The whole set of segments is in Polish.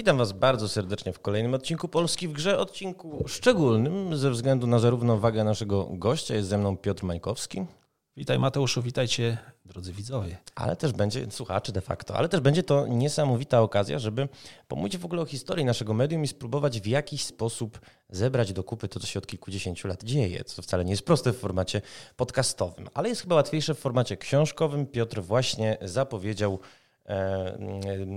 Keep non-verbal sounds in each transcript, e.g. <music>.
Witam Was bardzo serdecznie w kolejnym odcinku Polski w Grze, odcinku szczególnym ze względu na zarówno wagę naszego gościa. Jest ze mną Piotr Majkowski. Witaj Mateuszu, witajcie drodzy widzowie. Ale też będzie, słuchacze de facto, ale też będzie to niesamowita okazja, żeby pomówić w ogóle o historii naszego medium i spróbować w jakiś sposób zebrać do kupy to, co się od kilkudziesięciu lat dzieje, co wcale nie jest proste w formacie podcastowym, ale jest chyba łatwiejsze w formacie książkowym. Piotr właśnie zapowiedział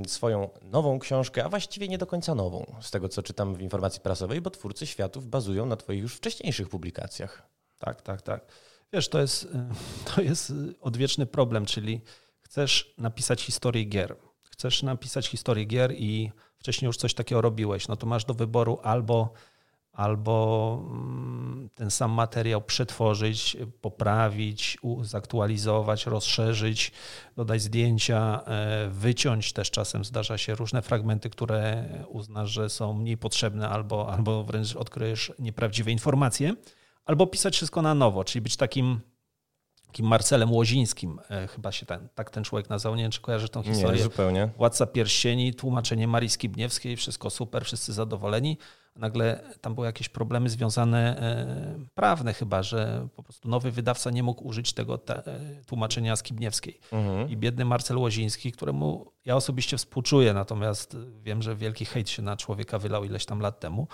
swoją nową książkę, a właściwie nie do końca nową, z tego co czytam w informacji prasowej, bo twórcy światów bazują na Twoich już wcześniejszych publikacjach. Tak, tak, tak. Wiesz, to jest, <laughs> to jest odwieczny problem, czyli chcesz napisać historię gier. Chcesz napisać historię gier i wcześniej już coś takiego robiłeś, no to masz do wyboru albo, albo mm, ten sam materiał przetworzyć, poprawić, zaktualizować, rozszerzyć, dodać zdjęcia, e, wyciąć też czasem zdarza się różne fragmenty, które uznasz, że są mniej potrzebne albo, albo wręcz odkryjesz nieprawdziwe informacje albo pisać wszystko na nowo, czyli być takim, takim Marcelem Łozińskim, e, chyba się ten, tak ten człowiek nazywał, nie wiem czy kojarzy tą historię. Nie, zupełnie. Władca Pierścieni, tłumaczenie Marii Skibniewskiej, wszystko super, wszyscy zadowoleni. Nagle tam były jakieś problemy związane e, prawne chyba, że po prostu nowy wydawca nie mógł użyć tego te, tłumaczenia Skibniewskiej. Mhm. I biedny Marcel Łoziński, któremu ja osobiście współczuję, natomiast wiem, że wielki hejt się na człowieka wylał ileś tam lat temu,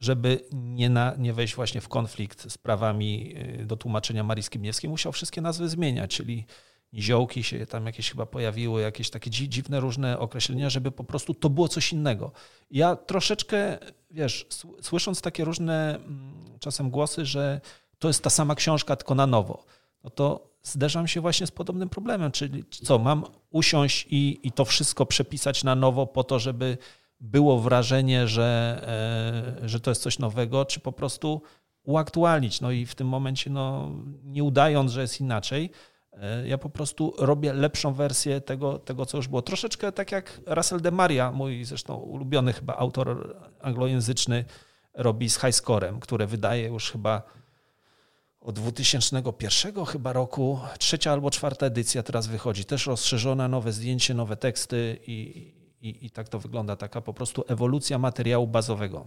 żeby nie, na, nie wejść właśnie w konflikt z prawami y, do tłumaczenia Marii Skibniewskiej, musiał wszystkie nazwy zmieniać, czyli niziołki się tam jakieś chyba pojawiły, jakieś takie dziwne różne określenia, żeby po prostu to było coś innego. Ja troszeczkę, wiesz, słysząc takie różne mm, czasem głosy, że to jest ta sama książka, tylko na nowo, no to zderzam się właśnie z podobnym problemem, czyli co, mam usiąść i, i to wszystko przepisać na nowo po to, żeby było wrażenie, że, e, że to jest coś nowego, czy po prostu uaktualnić. No i w tym momencie, no, nie udając, że jest inaczej, ja po prostu robię lepszą wersję tego, tego, co już było. Troszeczkę tak jak Russell de Maria, mój zresztą ulubiony chyba autor anglojęzyczny, robi z Highscorem, które wydaje już chyba od 2001 chyba roku, trzecia albo czwarta edycja teraz wychodzi, też rozszerzona, nowe zdjęcie, nowe teksty i, i, I tak to wygląda, taka po prostu ewolucja materiału bazowego.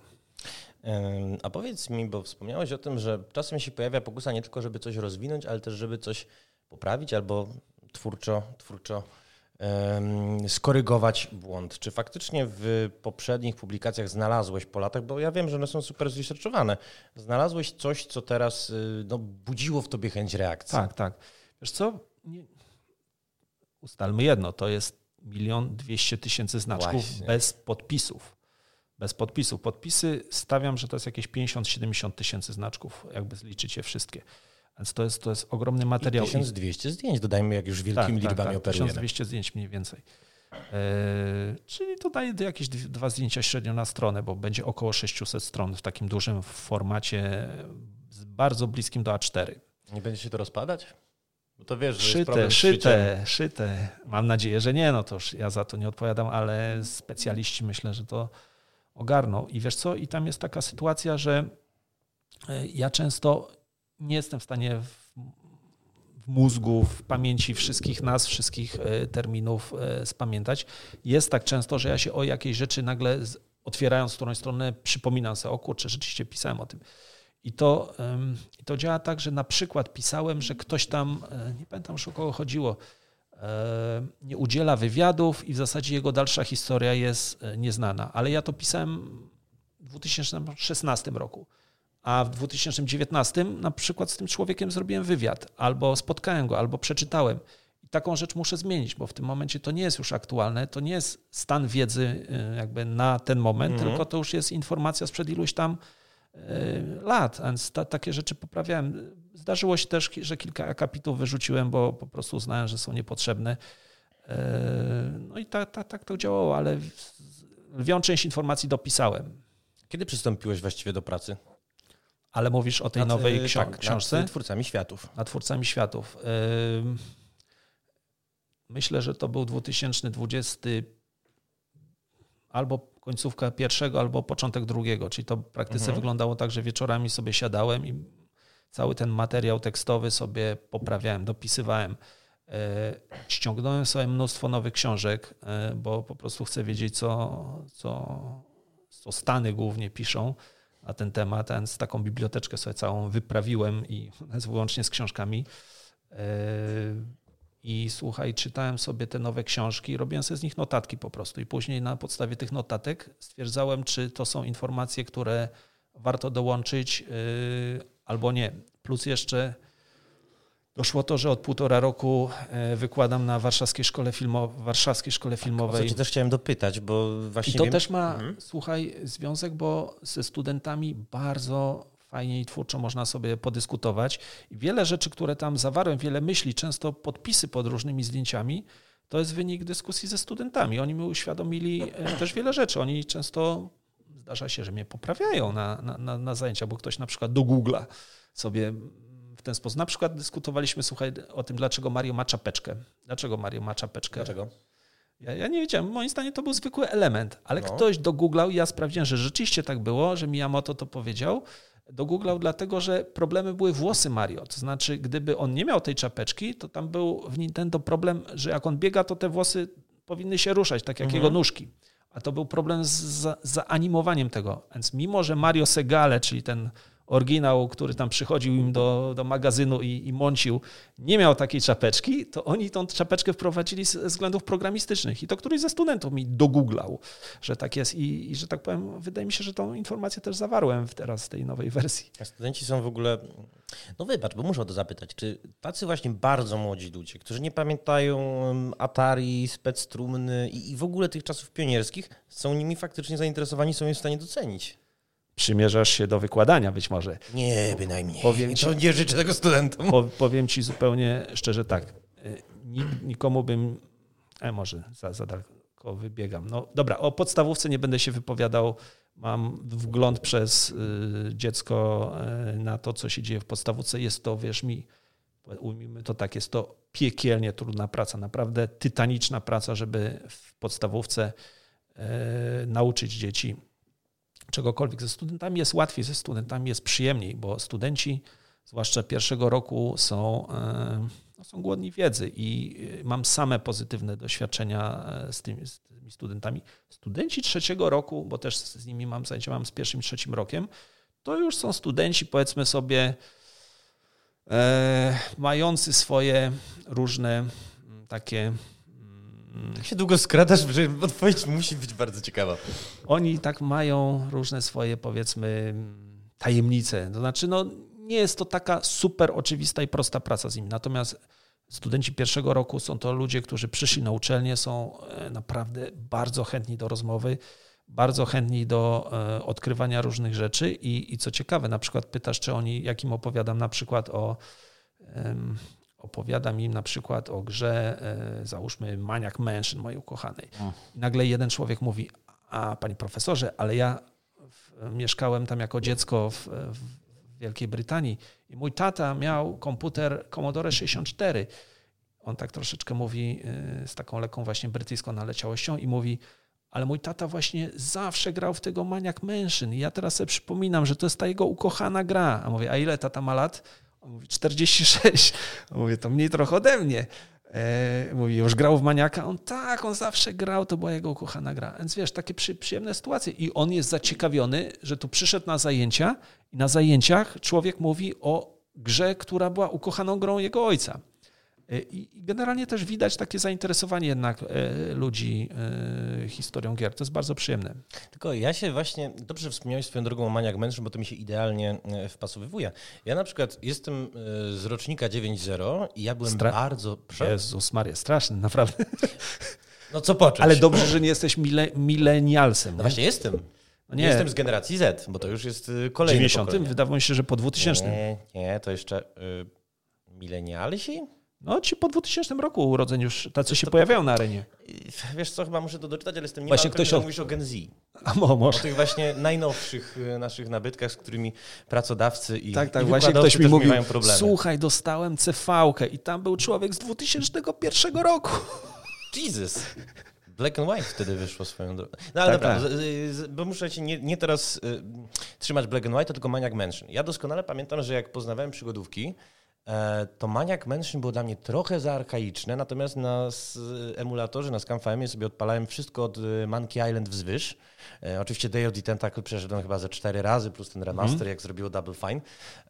A powiedz mi, bo wspomniałeś o tym, że czasem się pojawia pokusa nie tylko, żeby coś rozwinąć, ale też, żeby coś poprawić albo twórczo, twórczo skorygować błąd. Czy faktycznie w poprzednich publikacjach znalazłeś po latach, bo ja wiem, że one są super zresearchowane, znalazłeś coś, co teraz y, no, budziło w tobie chęć reakcji? Tak, tak. Wiesz co, ustalmy jedno, to jest milion dwieście tysięcy znaczków Właśnie. bez podpisów. Bez podpisów. Podpisy stawiam, że to jest jakieś 50-70 tysięcy znaczków, jakby zliczyć je wszystkie. Więc to jest, to jest ogromny materiał. I 1200 zdjęć, dodajmy, jak już wielkimi tak, liczbami tak, tak, operujemy. 1200 zdjęć mniej więcej. E, czyli to daje jakieś dwa zdjęcia średnio na stronę, bo będzie około 600 stron w takim dużym formacie, bardzo bliskim do A4. Nie będzie się to rozpadać? Bo to wiesz, że szyte, szyte, szyte. Mam nadzieję, że nie, no to już ja za to nie odpowiadam, ale specjaliści myślę, że to ogarną. I wiesz co, i tam jest taka sytuacja, że e, ja często nie jestem w stanie w, w mózgu, w pamięci wszystkich nazw, wszystkich e, terminów e, spamiętać. Jest tak często, że ja się o jakiejś rzeczy nagle otwierając którąś stronę przypominam sobie, o kurczę, rzeczywiście pisałem o tym. I to, I to działa tak, że na przykład pisałem, że ktoś tam, e, nie pamiętam już o kogo chodziło, nie udziela wywiadów i w zasadzie jego dalsza historia jest nieznana. Ale ja to pisałem w 2016 roku. A w 2019 na przykład z tym człowiekiem zrobiłem wywiad, albo spotkałem go, albo przeczytałem. I taką rzecz muszę zmienić, bo w tym momencie to nie jest już aktualne, to nie jest stan wiedzy jakby na ten moment, mhm. tylko to już jest informacja sprzed iluś tam Y, lat, więc ta, takie rzeczy poprawiałem. Zdarzyło się też, że kilka akapitów wyrzuciłem, bo po prostu uznałem, że są niepotrzebne. Y, no i tak, tak, tak to działało, ale lwią część informacji dopisałem. Kiedy przystąpiłeś właściwie do pracy? Ale mówisz o tej nad, nowej ksi tak, książce? Nad twórcami światów. Nad twórcami światów. Myślę, że to był 2020 albo końcówka pierwszego, albo początek drugiego. Czyli to w praktyce mhm. wyglądało tak, że wieczorami sobie siadałem i cały ten materiał tekstowy sobie poprawiałem, dopisywałem. Ściągnąłem sobie mnóstwo nowych książek, bo po prostu chcę wiedzieć, co, co, co Stany głównie piszą na ten temat, więc taką biblioteczkę sobie całą wyprawiłem i <laughs> wyłącznie z książkami. I słuchaj, czytałem sobie te nowe książki, robiłem sobie z nich notatki po prostu. I później na podstawie tych notatek stwierdzałem, czy to są informacje, które warto dołączyć, yy, albo nie. Plus jeszcze doszło to, że od półtora roku yy, wykładam na Warszawskiej Szkole, Filmo Warszawskiej Szkole Filmowej. Tak, o co też chciałem dopytać, bo właśnie. I to wiem... też ma, mhm. słuchaj, związek, bo ze studentami bardzo fajnie i twórczo można sobie podyskutować. I wiele rzeczy, które tam zawarłem, wiele myśli, często podpisy pod różnymi zdjęciami, to jest wynik dyskusji ze studentami. Oni mi uświadomili e, też wiele rzeczy. Oni często, zdarza się, że mnie poprawiają na, na, na, na zajęcia, bo ktoś na przykład do Google'a sobie ten sposób. Na przykład dyskutowaliśmy, słuchaj, o tym, dlaczego Mario ma czapeczkę. Dlaczego Mario ma czapeczkę? Dlaczego? Ja, ja, nie wiedziałem, moim zdaniem to był zwykły element, ale no. ktoś dogooglał i ja sprawdziłem, że rzeczywiście tak było, że Miyamoto to powiedział, dogooglał dlatego, że problemy były włosy Mario. To znaczy, gdyby on nie miał tej czapeczki, to tam był w Nintendo problem, że jak on biega, to te włosy powinny się ruszać, tak jak mhm. jego nóżki. A to był problem z zaanimowaniem tego. Więc mimo, że Mario Segale, czyli ten oryginał, który tam przychodził im do, do magazynu i, i mącił, nie miał takiej czapeczki, to oni tą czapeczkę wprowadzili ze względów programistycznych. I to któryś ze studentów mi dogooglał, że tak jest. I, I, że tak powiem, wydaje mi się, że tą informację też zawarłem teraz w tej nowej wersji. A studenci są w ogóle. No wybacz, bo muszę o to zapytać. Czy tacy właśnie bardzo młodzi ludzie, którzy nie pamiętają Atari, spectrumny i, i w ogóle tych czasów pionierskich, są nimi faktycznie zainteresowani, są je w stanie docenić? Przymierzasz się do wykładania być może. Nie, bynajmniej. Powiem ci, nie życzę tego studentom. Po, powiem ci zupełnie szczerze tak. Y, nikomu bym... E, może za, za daleko wybiegam. No dobra, o podstawówce nie będę się wypowiadał. Mam wgląd przez y, dziecko y, na to, co się dzieje w podstawówce. Jest to, wiesz mi, ujmijmy to tak, jest to piekielnie trudna praca. Naprawdę tytaniczna praca, żeby w podstawówce nauczyć dzieci czegokolwiek. Ze studentami jest łatwiej, ze studentami jest przyjemniej, bo studenci, zwłaszcza pierwszego roku, są, e, no, są głodni wiedzy i e, mam same pozytywne doświadczenia e, z tymi, z tymi studentami. Studenci trzeciego roku, bo też z nimi mam zajęcia, mam z pierwszym i trzecim rokiem, to już są studenci, powiedzmy sobie, e, mający swoje różne takie jak się długo skradasz, że odpowiedź musi być bardzo ciekawa. Oni tak mają różne swoje, powiedzmy, tajemnice. To znaczy, no, nie jest to taka super oczywista i prosta praca z nimi. Natomiast studenci pierwszego roku są to ludzie, którzy przyszli na uczelnię, są e, naprawdę bardzo chętni do rozmowy, bardzo chętni do e, odkrywania różnych rzeczy i, i co ciekawe, na przykład pytasz, czy oni, jakim opowiadam na przykład o opowiadam im na przykład o grze, e, załóżmy Maniac Mansion mojej ukochanej. Nagle jeden człowiek mówi, a panie profesorze, ale ja w, mieszkałem tam jako dziecko w, w, Wielkiej Brytanii i mój tata miał komputer Commodore 64. On tak troszeczkę mówi e, z taką lekką właśnie brytyjską naleciałością i mówi, ale mój tata właśnie zawsze grał w tego Maniac Mansion i ja teraz sobie przypominam, że to jest ta jego ukochana gra. A mówię, a ile tata ma lat? On mówi 46. On mówi, to mniej trochę ode mnie. E, mówi, już grał w Maniaka? On tak, on zawsze grał, to była jego ukochana gra. Więc wiesz, takie przy, przyjemne sytuacje. I on jest zaciekawiony, że tu przyszedł na zajęcia i na zajęciach człowiek mówi o grze, która była ukochaną grą jego ojca. E, I generalnie też widać takie zainteresowanie jednak e, ludzi e, historią gier. To jest bardzo przyjemne. Tylko ja się właśnie, dobrze wspomniałeś swoją drogą o Maniac Mansion, bo to mi się idealnie wpasowywuje. Ja na przykład jestem z rocznika 9.0 i ja byłem Stra bardzo... Jezus Maria, straszny, naprawdę. <laughs> No co począć? Ale dobrze, że nie jesteś mile, milenialsem. No właśnie jestem. No nie. Jestem z generacji Z, bo to już jest kolejny 90. Pokolenie. Wydawało mi się, że po 2000. Nie, nie, to jeszcze y, milenialsi? No ci po 2000 roku urodzeń już tacy się to, pojawiają na arenie. Wiesz co, chyba muszę to doczytać, ale jestem nie właśnie ktoś pewien, mówisz o Gen Z. A mo, może. O tych właśnie najnowszych e, naszych nabytkach, z którymi pracodawcy i Tak, tak, i właśnie ktoś mi mówił, słuchaj, dostałem cv i tam był człowiek z 2001 roku. Jesus. Black and White wtedy wyszło swoją drogą. No ale tak, dobra, tak. bo muszę się nie, nie teraz y, trzymać Black and White, tylko Maniac Mansion. Ja doskonale pamiętam, że jak poznawałem przygodówki, to Maniac Mansion było dla mnie trochę za archaiczne, natomiast na emulatorze, na ScamFM sobie odpalałem wszystko od e, Monkey Island wzwyż. E, oczywiście Day of the Tentacle przeszedłem chyba ze cztery razy, plus ten remaster, mm. jak zrobiło Double Fine.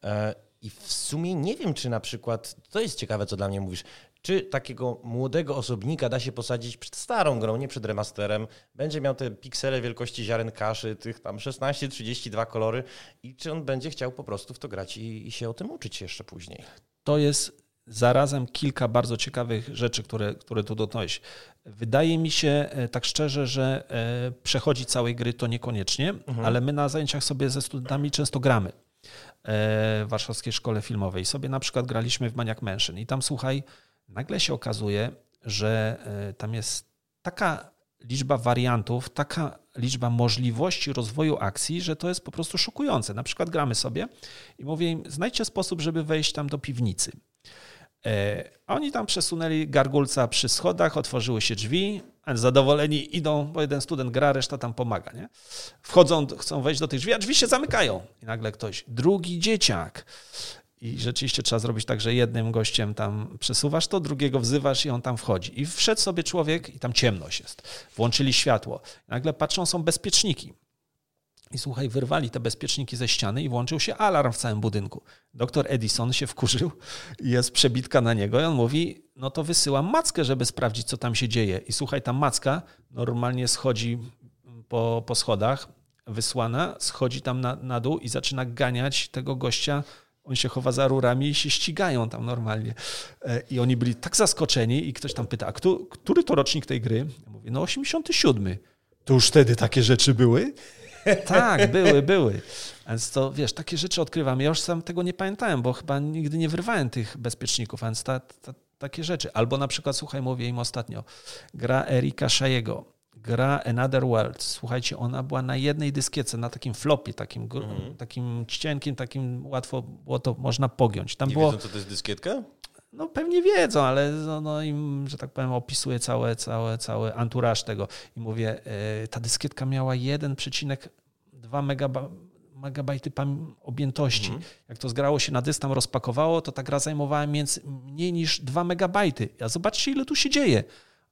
E, I w sumie nie wiem, czy na przykład, to jest ciekawe, co dla mnie mówisz, czy takiego młodego osobnika da się posadzić przed starą grą, nie przed remasterem, będzie miał te piksele wielkości ziaren kaszy, tych tam 16-32 kolory i czy on będzie chciał po prostu w to grać i, i się o tym uczyć jeszcze później? To jest zarazem kilka bardzo ciekawych rzeczy, które, które tu dotknąłeś. Wydaje mi się e, tak szczerze, że e, przechodzi całej gry to niekoniecznie, mhm. ale my na zajęciach sobie ze studentami często gramy e, w Warszawskiej Szkole Filmowej. I sobie na przykład graliśmy w Maniac Mansion i tam słuchaj, nagle się okazuje, że tam jest taka liczba wariantów, taka liczba możliwości rozwoju akcji, że to jest po prostu szokujące. Na przykład gramy sobie i mówię im, znajdźcie sposób, żeby wejść tam do piwnicy. E, oni tam przesunęli gargulca przy schodach, otworzyły się drzwi, a zadowoleni idą, bo jeden student gra, reszta tam pomaga. Nie? Wchodzą, chcą wejść do tych drzwi, a drzwi się zamykają. I nagle ktoś, drugi dzieciak. I rzeczywiście trzeba zrobić tak, że jednym gościem tam przesuwasz to, drugiego wzywasz i on tam wchodzi. I wszedł sobie człowiek i tam ciemność jest. Włączyli światło. Nagle patrzą, są bezpieczniki. I słuchaj, wyrwali te bezpieczniki ze ściany i włączył się alarm w całym budynku. Doktor Edison się wkurzył, jest przebitka na niego i on mówi, no to wysyłam mackę, żeby sprawdzić, co tam się dzieje. I słuchaj, ta macka normalnie schodzi po, po schodach, wysłana, schodzi tam na, na dół i zaczyna ganiać tego gościa. On się chowa za rurami i się ścigają tam normalnie. E, I oni byli tak zaskoczeni i ktoś tam pyta, a kto, który to rocznik tej gry? Ja mówię, no 87. To już wtedy takie rzeczy były? <laughs> Tak, były, były. Więc to, wiesz, takie rzeczy odkrywam. Ja już sam tego nie pamiętałem, bo chyba nigdy nie wyrwałem tych bezpieczników, więc ta, ta, takie rzeczy. Albo na przykład, słuchaj, mówię im ostatnio, gra Erika Shayego, gra Another World. Słuchajcie, ona była na jednej dyskiece, na takim flopie, takim, mhm. takim cienkim, takim łatwo było to można pogiąć. Tam nie było, wiedzą, co to jest dyskietka? No pewnie wiedzą, ale no, no im, że tak powiem, opisuję całe, całe, cały anturaż tego i mówię, yy, ta dyskietka miała 1,2 megaba, megabajty objętości. Mhm. Jak to zgrało się na dysk, tam rozpakowało, to ta gra zajmowała między, mniej niż 2 megabajty. A zobaczcie, ile tu się dzieje.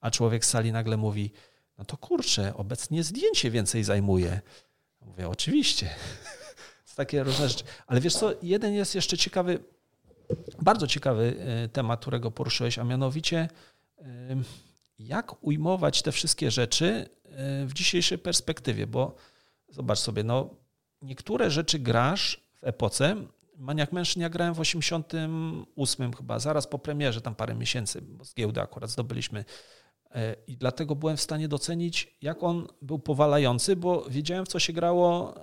A człowiek z sali nagle mówi, no to kurczę, obecnie zdjęcie więcej zajmuje. Mówię, oczywiście. <laughs> Takie różne rzeczy. Ale wiesz co, jeden jest jeszcze ciekawy, bardzo ciekawy e, temat, którego poruszyłeś, a mianowicie e, jak ujmować te wszystkie rzeczy e, w dzisiejszej perspektywie, bo zobacz sobie, no niektóre rzeczy grasz w epoce, Maniak Mężczyzn ja grałem w 88 chyba, zaraz po premierze, tam parę miesięcy, bo z giełdy akurat zdobyliśmy i dlatego byłem w stanie docenić, jak on był powalający, bo wiedziałem, w co się grało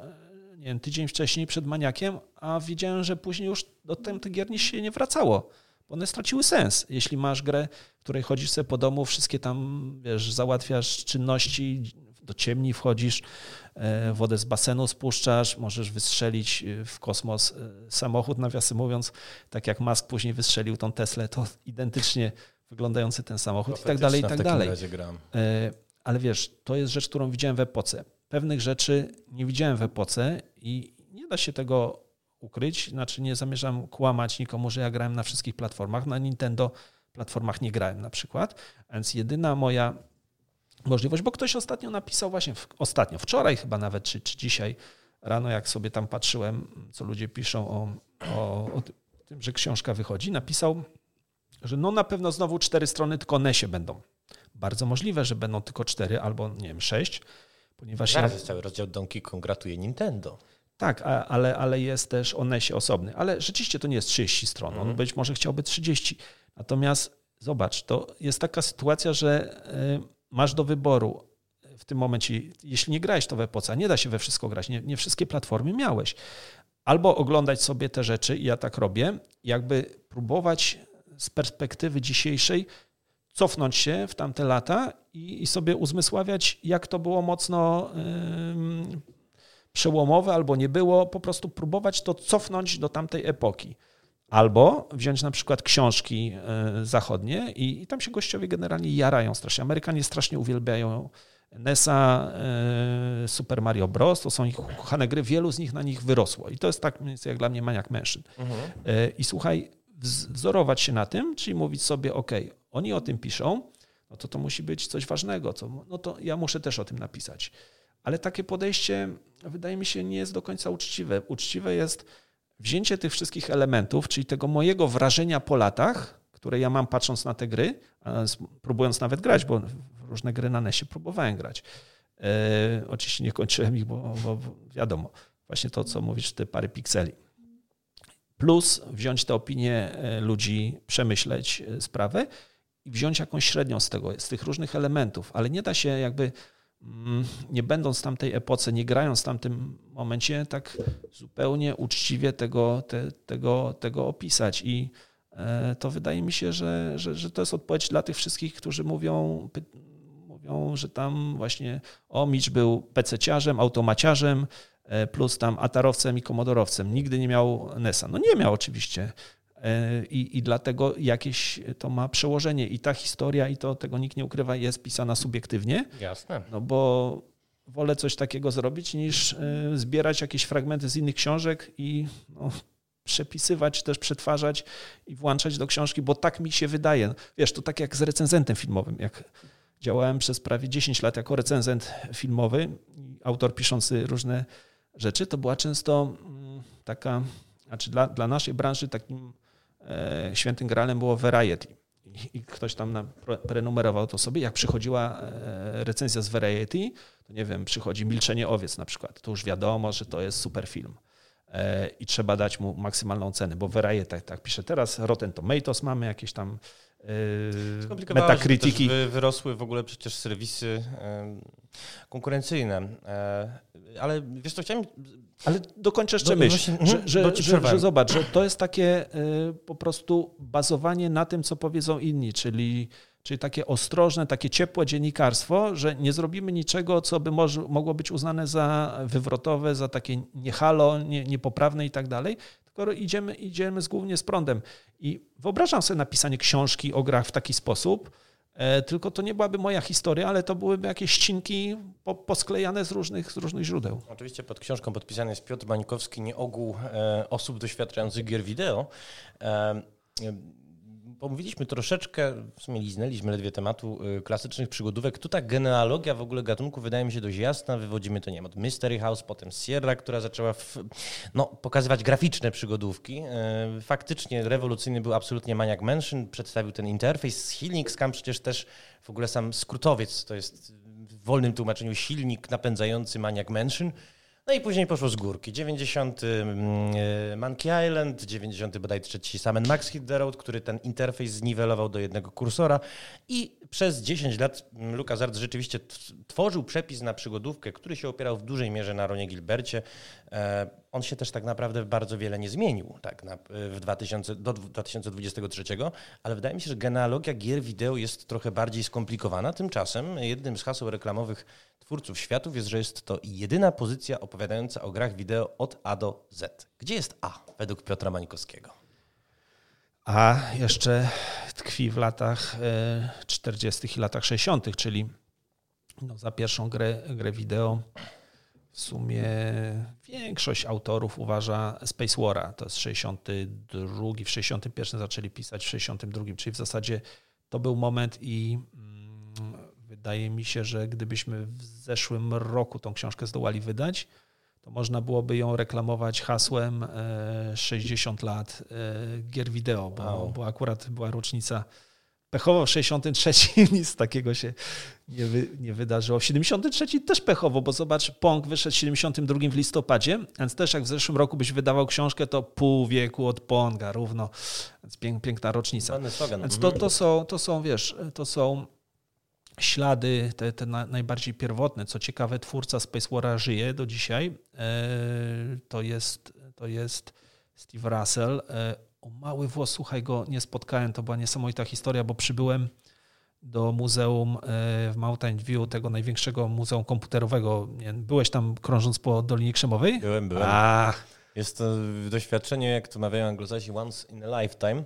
nie wiem, tydzień wcześniej przed maniakiem, a widziałem, że później już do tych gier się nie wracało, bo one straciły sens. Jeśli masz grę, w której chodzisz sobie po domu, wszystkie tam, wiesz, załatwiasz czynności, do ciemni wchodzisz, e, wodę z basenu spuszczasz, możesz wystrzelić e, w kosmos e, samochód, nawiasem mówiąc, tak jak Musk później wystrzelił tą Teslę, to identycznie wyglądający ten samochód i tak dalej, i tak dalej. Ale wiesz, to jest rzecz, którą widziałem w epoce pewnych rzeczy nie widziałem w epoce i nie da się tego ukryć. Znaczy nie zamierzam kłamać nikomu, że ja grałem na wszystkich platformach. Na Nintendo platformach nie grałem na przykład, więc jedyna moja możliwość, bo ktoś ostatnio napisał właśnie, ostatnio, wczoraj chyba nawet, czy, czy dzisiaj rano, jak sobie tam patrzyłem, co ludzie piszą o, o, o tym, że książka wychodzi, napisał, że no na pewno znowu cztery strony tylko Nesie będą. Bardzo możliwe, że będą tylko cztery albo nie wiem, sześć, Ponieważ Zaraz ja... jest cały rozdział Donkey Kong gratuje Nintendo. Tak, ale, ale jest też o NESie osobny. Ale rzeczywiście to nie jest 30 stron. On mm. być może chciałby 30. Natomiast zobacz, to jest taka sytuacja, że y, masz do wyboru w tym momencie, jeśli nie grałeś to w epoce, nie da się we wszystko grać, nie, nie wszystkie platformy miałeś. Albo oglądać sobie te rzeczy, i ja tak robię, jakby próbować z perspektywy dzisiejszej cofnąć się w tamte lata i, i sobie uzmysławiać, jak to było mocno yy, przełomowe albo nie było, po prostu próbować to cofnąć do tamtej epoki. Albo wziąć na przykład książki yy, zachodnie i, i, tam się gościowie generalnie jarają strasznie. Amerykanie strasznie uwielbiają NESa, yy, Super Mario Bros. To są ich ukochane gry, wielu z nich na nich wyrosło. I to jest tak mniej więcej jak dla mnie maniak mężczyzn. Mhm. Yy, I słuchaj, wzorować się na tym, czyli mówić sobie, ok, oni o tym piszą, no to to musi być coś ważnego, co, no to ja muszę też o tym napisać. Ale takie podejście wydaje mi się nie jest do końca uczciwe. Uczciwe jest wzięcie tych wszystkich elementów, czyli tego mojego wrażenia po latach, które ja mam patrząc na te gry, próbując nawet grać, bo różne gry na NESie próbowałem grać. E, oczywiście nie kończyłem ich, bo, bo, wiadomo, właśnie to, co mówisz, te parę pikseli. Plus wziąć te opinie e, ludzi, przemyśleć e, sprawę i wziąć jakąś średnią z tego, z tych różnych elementów, ale nie da się jakby Mm, nie będąc tamtej epoce, nie grając w tamtym momencie, tak zupełnie uczciwie tego, te, tego, tego opisać. I e, to wydaje mi się, że, że, że to jest odpowiedź dla tych wszystkich, którzy mówią, mówią, że tam właśnie o, Micz był pececiarzem, automaciarzem, plus tam atarowcem i komodorowcem. Nigdy nie miał NESa. No nie miał oczywiście. E, I, I dlatego jakieś to ma przełożenie. I ta historia, i to tego nikt nie ukrywa, jest pisana subiektywnie. Jasne. No bo wolę coś takiego zrobić, niż e, zbierać jakieś fragmenty z innych książek i no, przepisywać, też przetwarzać i włączać do książki, bo tak mi się wydaje. Wiesz, to tak jak z recenzentem filmowym. Jak działałem przez prawie 10 lat jako recenzent filmowy, autor piszący różne rzeczy, to była często mm, taka, znaczy dla, dla naszej branży takim E, świętym gralem było Variety. I ktoś tam nam prenumerował to sobie. Jak przychodziła e, recenzja z Variety, to nie wiem, przychodzi Milczenie Owiec na przykład. To już wiadomo, że to jest super film. E, I trzeba dać mu maksymalną cenę, bo Variety tak, tak pisze teraz. Rotten Tomatoes mamy jakieś tam metakrytyki. Wy, wyrosły w ogóle przecież serwisy konkurencyjne. Ale wiesz co, chciałem ale dokończę jeszcze myśl, że, mhm, że, że, że, zobacz, że to jest takie y, po prostu bazowanie na tym, co powiedzą inni, czyli, czyli takie ostrożne, takie ciepłe dziennikarstwo, że nie zrobimy niczego, co by może, mogło być uznane za wywrotowe, za takie niehalo, nie, niepoprawne i tak dalej, tylko idziemy, idziemy z, głównie z prądem. I wyobrażam sobie napisanie książki o grach w taki sposób, tylko to nie byłaby moja historia, ale to byłyby jakieś ścinki po, posklejane z różnych, z różnych źródeł. Oczywiście pod książką podpisany jest Piotr Mańkowski, nie ogół e, osób doświadczających gier wideo. Pomówiliśmy troszeczkę, w sumie liznęliśmy ledwie tematu y, klasycznych przygodówek. Tu ta genealogia w ogóle gatunku wydaje mi się dość jasna. Wywodzimy to, nie wiem, od Mystery House, potem Sierra, która zaczęła w, no, pokazywać graficzne przygodówki. Y, faktycznie rewolucyjny był absolutnie Maniac Mansion, przedstawił ten interfejs. Hilnik Scam przecież też w ogóle sam skrótowiec, to jest w wolnym tłumaczeniu silnik napędzający Maniac Mansion. No i później poszło z górki. 90 mm, e, Monkey Island, 90 bodaj trzeci Sam Max Hit the Road, który ten interfejs zniwelował do jednego kursora i przez 10 lat mm, LucasArts rzeczywiście tworzył przepis na przygodówkę, który się opierał w dużej mierze na Ronie Gilbercie. E, on się też tak naprawdę bardzo wiele nie zmienił tak, na, w 2000, do 2023, ale wydaje mi się, że genealogia gier wideo jest trochę bardziej skomplikowana. Tymczasem jednym z haseł reklamowych twórców światów jest, że jest to jedyna pozycja opowiadająca o grach wideo od A do Z. Gdzie jest A według Piotra Mańkowskiego? A jeszcze tkwi w latach 40. E, i latach 60., czyli no za pierwszą grę, grę wideo w sumie większość autorów uważa Space Wara. To jest 62, w 61 zaczęli pisać, w 62, czyli w zasadzie to był moment i Wydaje mi się, że gdybyśmy w zeszłym roku tą książkę zdołali wydać, to można byłoby ją reklamować hasłem 60 e, lat e, gier wideo, bo, wow. bo akurat była rocznica pechowo w 63 nic takiego się nie, wy, nie wydarzyło. W 73 też pechowo, bo zobacz, Pong wyszedł w 72 w listopadzie, więc też jak w zeszłym roku byś wydawał książkę, to pół wieku od Ponga równo. Więc piękna rocznica. Więc to, to, są, to są, wiesz, to są ślady, te, te najbardziej pierwotne. Co ciekawe, twórca Space Wara żyje do dzisiaj. E, to jest, to jest Steve Russell. E, o mały włos, słuchaj go, nie spotkałem. To była niesamowita historia, bo przybyłem do muzeum e, w Mountain View, tego największego muzeum komputerowego. Byłeś tam krążąc po Dolinie Krzemowej? Byłem, byłem. Ach. Jest to doświadczenie, jak to mawiają Anglosasi, once in a lifetime.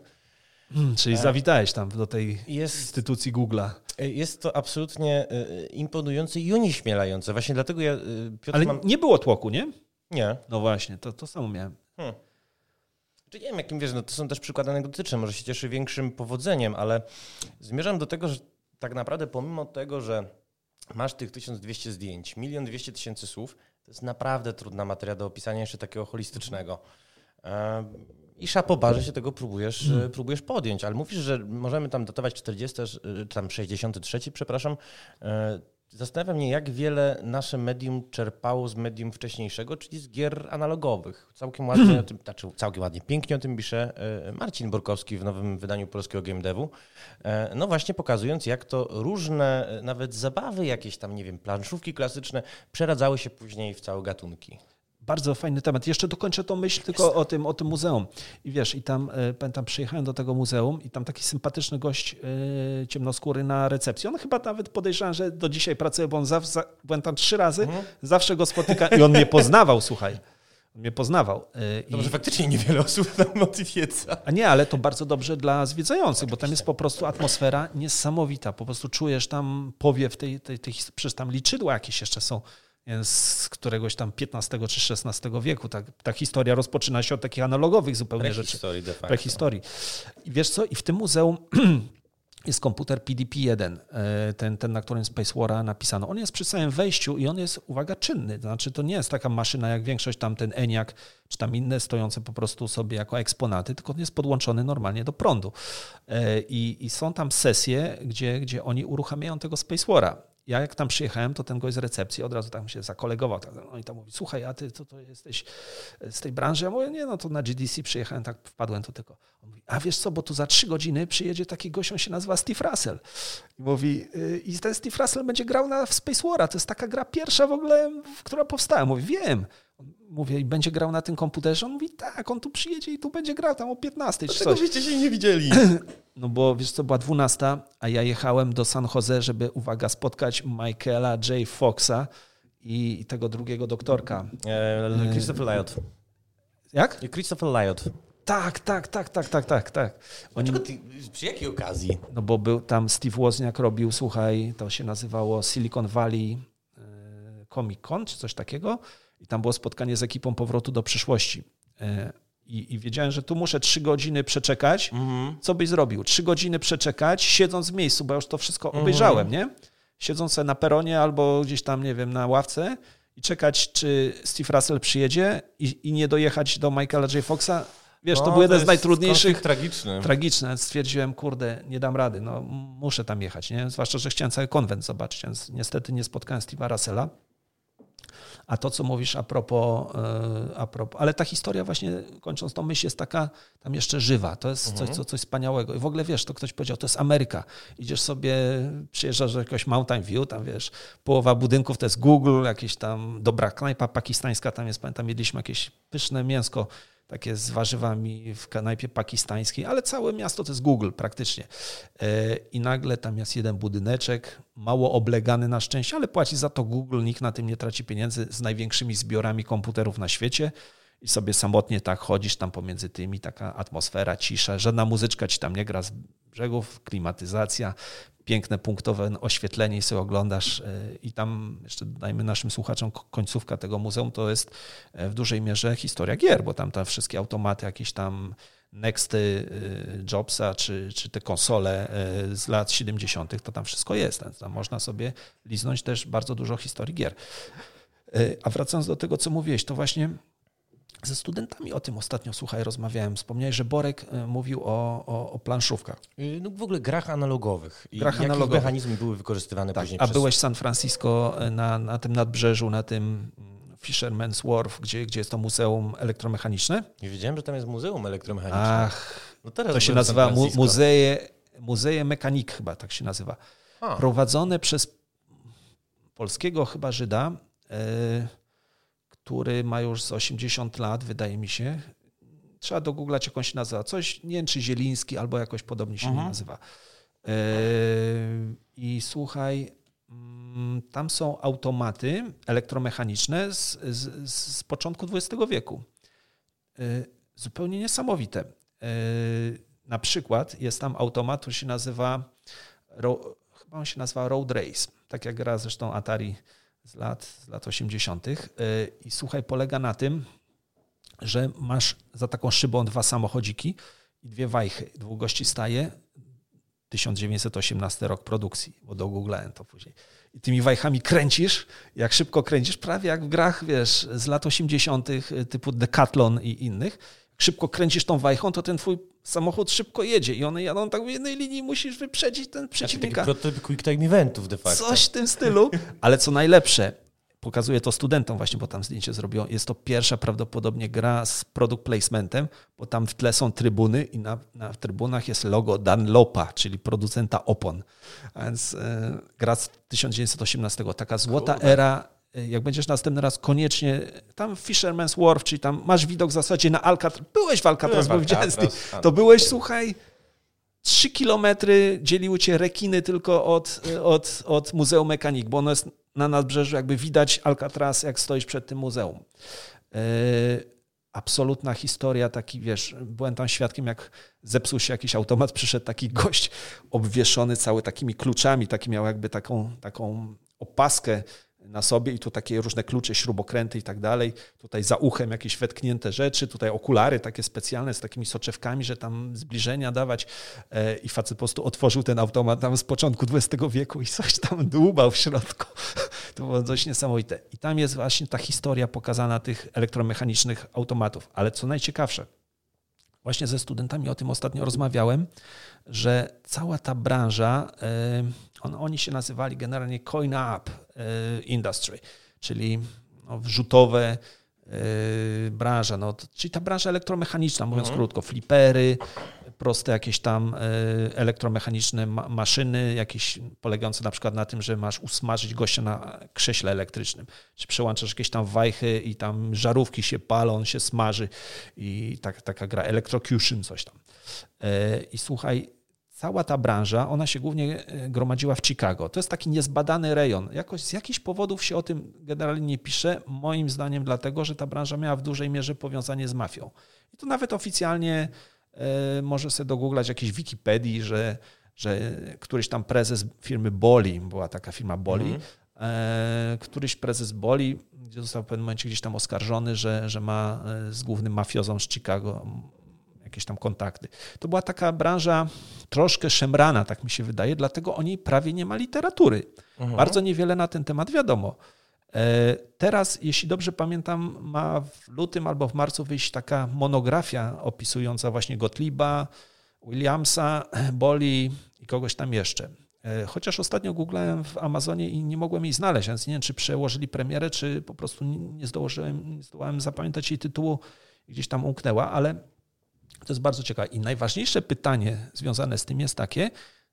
Hmm, czyli zawitałeś tam do tej jest, instytucji Google'a. E, jest to absolutnie e, imponujące i unieśmielające. Właśnie dlatego ja, e, Piotr, Ale mam... nie było tłoku, nie? Nie. No właśnie, to, to samo miałem. Hmm. Czy nie wiem, jakim wiesz, no to są też przykłady anegdotyczne, może się cieszy większym powodzeniem, ale zmierzam do tego, że tak naprawdę pomimo tego, że masz tych 1200 zdjęć, milion dwieście tysięcy słów, to jest naprawdę trudna materia do opisania jeszcze takiego holistycznego. E, I szapoba, że się tego próbujesz, hmm. próbujesz podjąć, ale mówisz, że możemy tam datować 40, e, tam 63, przepraszam. Zastanawia mnie, jak wiele nasze medium czerpało z medium wcześniejszego, czyli z gier analogowych. Całkiem ładnie, o tym, znaczy całkiem ładnie, pięknie o tym pisze Marcin Borkowski w nowym wydaniu polskiego Game Devu. No właśnie pokazując, jak to różne, nawet zabawy jakieś tam, nie wiem, planszówki klasyczne przeradzały się później w całe gatunki. Bardzo fajny temat. Jeszcze dokończę tą myśl tylko o tym, o tym muzeum. I wiesz, i tam, e, pamiętam, przyjechałem do tego muzeum i tam taki sympatyczny gość yy, ciemnoskóry na recepcji. On chyba nawet podejrzewam, że do dzisiaj pracuje, bo on zawsze, byłem tam trzy razy, mhm. zawsze go spotyka i on mnie poznawał, słuchaj. On mnie poznawał. Yy, może faktycznie niewiele osób tam odwiedza. A nie, ale to bardzo dobrze dla zwiedzających, bo tam jest po prostu atmosfera niesamowita. Po prostu czujesz tam powiew tej, tej, tej, przecież tam liczydła jakieś jeszcze są z któregoś tam XV czy XVI wieku. Ta, ta historia rozpoczyna się od takich analogowych zupełnie Prehistorii rzeczy. De facto. Prehistorii. I wiesz co, i w tym muzeum <clears throat> jest komputer PDP-1, e, ten, ten, na którym Space Wara napisano. On jest przy samym wejściu i on jest, uwaga, czynny. To znaczy, to nie jest taka maszyna jak większość tam ten ENIAC, czy tam inne stojące po prostu sobie jako eksponaty, tylko on jest podłączony normalnie do prądu. E, I, i są tam sesje, gdzie, gdzie oni uruchamiają tego Space Wara ja jak tam przyjechałem, to ten gość z recepcji od razu tam się zakolegował. Tak, no i tam mówi, słuchaj, a ty to, to jesteś z tej branży? Ja mówię, nie, no to na GDC przyjechałem, tak wpadłem to tylko. On mówi, a wiesz co, bo tu za trzy godziny przyjedzie taki gość, on się nazywa Steve Russell. I mówi, y, i ten Steve Russell będzie grał na w Space War, to jest taka gra pierwsza w ogóle, która powstała. Mówi, wiem. Mówię, i będzie grał na tym komputerze? On mówi, tak, on tu przyjedzie i tu będzie grał tam o 15 czy coś. żeście się nie widzieli. <clears throat> No bo wiesz co, była 12, a ja jechałem do San Jose, żeby, uwaga, spotkać Michaela J. Foxa i tego drugiego doktorka. E, Christopher Lyot. Jak? Christopher Lyot. Tak, tak, tak, tak, tak, tak, tak. Oni... Ty, przy jakiej okazji? No bo był tam Steve Wozniak robił, słuchaj, to się nazywało Silicon Valley e, Comic Con, czy coś takiego. I tam było spotkanie z ekipą powrotu do przyszłości. I, I, wiedziałem, że tu muszę trzy godziny przeczekać. Mhm. Co byś zrobił? Trzy godziny przeczekać, siedząc w miejscu, bo ja już to wszystko mhm. obejrzałem, nie? Siedząc na peronie albo gdzieś tam, nie wiem, na ławce i czekać, czy Steve Russell przyjedzie i, i nie dojechać do Michaela J. Foxa. Wiesz, no, to był jeden z najtrudniejszych. Tragiczny. Tragiczne. Stwierdziłem, kurde, nie dam rady, no muszę tam jechać, nie? Zwłaszcza, że chciałem cały konwent zobaczyć, więc niestety nie spotkałem Steve'a Russella. A to, co mówisz a propos, e, a propos, ale ta historia właśnie, kończąc tą myśl, jest taka tam jeszcze żywa. To jest mhm. coś, co, coś wspaniałego. I w ogóle wiesz, to ktoś powiedział, to jest Ameryka. Idziesz sobie, przyjeżdżasz do jakiegoś Mountain View, tam wiesz, połowa budynków to jest Google, jakieś tam dobra knajpa pakistańska, tam jest, pamiętam, jedliśmy jakieś pyszne mięsko takie z warzywami w knajpie pakistańskiej, ale całe miasto to jest Google praktycznie. E, I nagle tam jest jeden budyneczek, mało oblegany na szczęście, ale płaci za to Google, nikt na tym nie traci pieniędzy, z największymi zbiorami komputerów na świecie i sobie samotnie tak chodzisz tam pomiędzy tymi, taka atmosfera, cisza, żadna muzyczka ci tam nie gra z brzegów, klimatyzacja, piękne punktowe oświetlenie i sobie oglądasz e, i tam jeszcze dajmy naszym słuchaczom końcówka tego muzeum to jest e, w dużej mierze historia gier, bo tam te wszystkie automaty, jakieś tam Nexty e, Jobsa, czy, czy te konsole z lat 70., to tam wszystko jest. Tam można sobie liznąć też bardzo dużo historii gier. A wracając do tego, co mówiłeś, to właśnie ze studentami o tym ostatnio, słuchaj, rozmawiałem. Wspomniałeś, że Borek e, mówił o, o, o planszówkach. Y, no w ogóle grach analogowych. I grach analogowych. mechanizmy były wykorzystywane tak, później A przez... byłeś w San Francisco e, na, na tym nadbrzeżu, na tym mm, Fisherman's Wharf, gdzie, gdzie jest to muzeum elektromechaniczne? Nie wiedziałem, że tam jest muzeum elektromechaniczne. Ach, no to się nazywa mu, Muzeje, Muzeje Mechanik chyba, tak się nazywa. A. Prowadzone przez polskiego chyba Żyda, yy, który ma już z 80 lat, wydaje mi się. Trzeba dogooglać, jak on się nazywa. Coś, nie wiem, czy Zieliński, albo jakoś podobnie się mhm. nazywa. Yy, I słuchaj, mm, tam są automaty elektromechaniczne z, z, z początku XX wieku. Yy, zupełnie niesamowite. Yy, na przykład jest tam automat, który się nazywa, chyba on się nazywa Road Race, tak jak gra zresztą Atari z lat, z lat 80. Y, I słuchaj, polega na tym, że masz za taką szybą dwa samochodziki i dwie wajchy. Dwóch gości staje, 1918 rok produkcji, bo dogooglałem to później. I tymi wajchami kręcisz, jak szybko kręcisz, prawie jak w grach, wiesz, z lat 80. typu Decathlon i innych. Jak szybko kręcisz tą wajchą, to ten twój samochód szybko jedzie i one jadą tak w jednej linii musisz wyprzedzić ten przeciwnika. Taki prototyp quick time eventów de facto. Coś w tym stylu, ale co najlepsze, pokazuję to studentom właśnie, bo tam zdjęcie zrobią. Jest to pierwsza prawdopodobnie gra z product placementem, bo tam w tle są trybuny i na, na w trybunach jest logo Dunlopa, czyli producenta opon. A więc e, gra z 1918, taka złota cool. era. E, jak będziesz następny raz, koniecznie tam Fisherman's Wharf, czyli tam masz widok w zasadzie na Alcatraz. Byłeś w Alcatraz, bo widziałem To byłeś, słuchaj, trzy kilometry dzieliły cię rekiny tylko od, od, od Muzeum Mechanik, bo ono jest na nadbrzeżu, jakby widać Alcatraz, jak stoisz przed tym muzeum. Yy, absolutna historia, taki wiesz, byłem tam świadkiem, jak zepsuł się jakiś automat, <laughs> przyszedł taki gość obwieszony cały takimi kluczami, taki miał jakby taką, taką opaskę na sobie i tu takie różne klucze, śrubokręty i tak dalej. Tutaj za uchem jakieś wetknięte rzeczy, tutaj okulary takie specjalne z takimi soczewkami, że tam zbliżenia dawać. E, I facet po prostu otworzył ten automat tam z początku XX wieku i coś tam dłubał w środku. <laughs> To było coś niesamowite. I tam jest właśnie ta historia pokazana tych elektromechanicznych automatów. Ale co najciekawsze, właśnie ze studentami o tym ostatnio rozmawiałem, że cała ta branża, e, on, oni się nazywali generalnie coin up e, industry, czyli no, wrzutowe e, branża, no, czyli ta branża elektromechaniczna, mówiąc mhm. krótko, flipery, proste jakieś tam elektromechaniczne maszyny, jakieś polegające na przykład na tym, że masz usmażyć gościa na krześle elektrycznym, czy przełączasz jakieś tam wajchy i tam żarówki się palą, on się smaży i tak, taka gra electrocution, coś tam. I słuchaj, cała ta branża, ona się głównie e, gromadziła w Chicago. To jest taki niezbadany rejon. Jakoś z jakichś powodów się o tym generalnie nie pisze. Moim zdaniem dlatego, że ta branża miała w dużej mierze powiązanie z mafią. I to nawet oficjalnie e, może sobie dogooglać jakiejś Wikipedii, że, że któryś tam prezes firmy Boli, była taka firma Boli, mm. e, któryś prezes Boli został w pewnym momencie gdzieś tam oskarżony, że, że ma z głównym mafiozą z Chicago jakieś tam kontakty. To była taka branża troszkę szemrana, tak mi się wydaje, dlatego o niej prawie nie ma literatury. Mhm. Bardzo niewiele na ten temat wiadomo. E, teraz, jeśli dobrze pamiętam, ma w lutym albo w marcu wyjść taka monografia opisująca właśnie Gottlieba, Williamsa, Boli i kogoś tam jeszcze. E, chociaż ostatnio googlałem w Amazonie i nie mogłem jej znaleźć, więc nie wiem, czy przełożyli premierę, czy po prostu nie zdążyłem, nie zdołałem zapamiętać jej tytułu, gdzieś tam umknęła, ale to jest bardzo ciekawe. I najważniejsze pytanie związane z tym jest takie,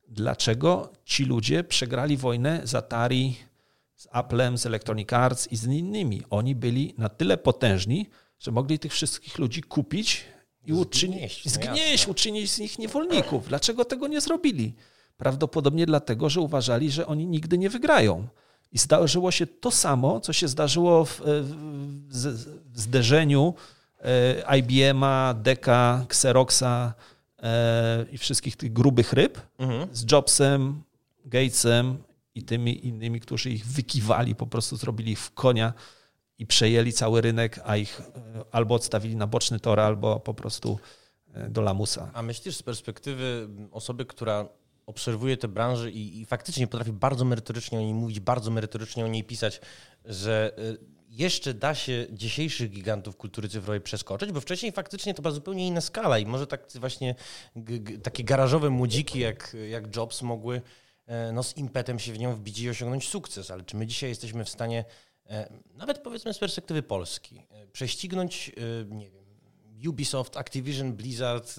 dlaczego ci ludzie przegrali wojnę z Atari, z Applem, z Electronic Arts i z innymi. Oni byli na tyle potężni, że mogli tych wszystkich ludzi kupić i uczynić, no zgnieść, uczynić z nich niewolników. Dlaczego tego nie zrobili? Prawdopodobnie dlatego, że uważali, że oni nigdy nie wygrają. I zdarzyło się to samo, co się zdarzyło w, w, w zderzeniu IBM-a, Deka, Xeroxa e, i wszystkich tych grubych ryb mhm. z Jobsem, Gatesem i tymi innymi, którzy ich wykiwali, po prostu zrobili w konia i przejęli cały rynek, a ich e, albo odstawili na boczny tor, albo po prostu do lamusa. A myślisz z perspektywy osoby, która obserwuje tę branżę i, i faktycznie potrafi bardzo merytorycznie o niej mówić, bardzo merytorycznie o niej pisać, że jeszcze da się dzisiejszych gigantów kultury cyfrowej przeskoczyć, bo wcześniej faktycznie to była zupełnie inna skala i może tak właśnie takie garażowe młodziki jak, jak Jobs mogły e, no, z impetem się w nią wbić i osiągnąć sukces, ale czy my dzisiaj jesteśmy w stanie, e, nawet powiedzmy z perspektywy Polski, e, prześcignąć, nie wiem, Ubisoft, Activision, Blizzard,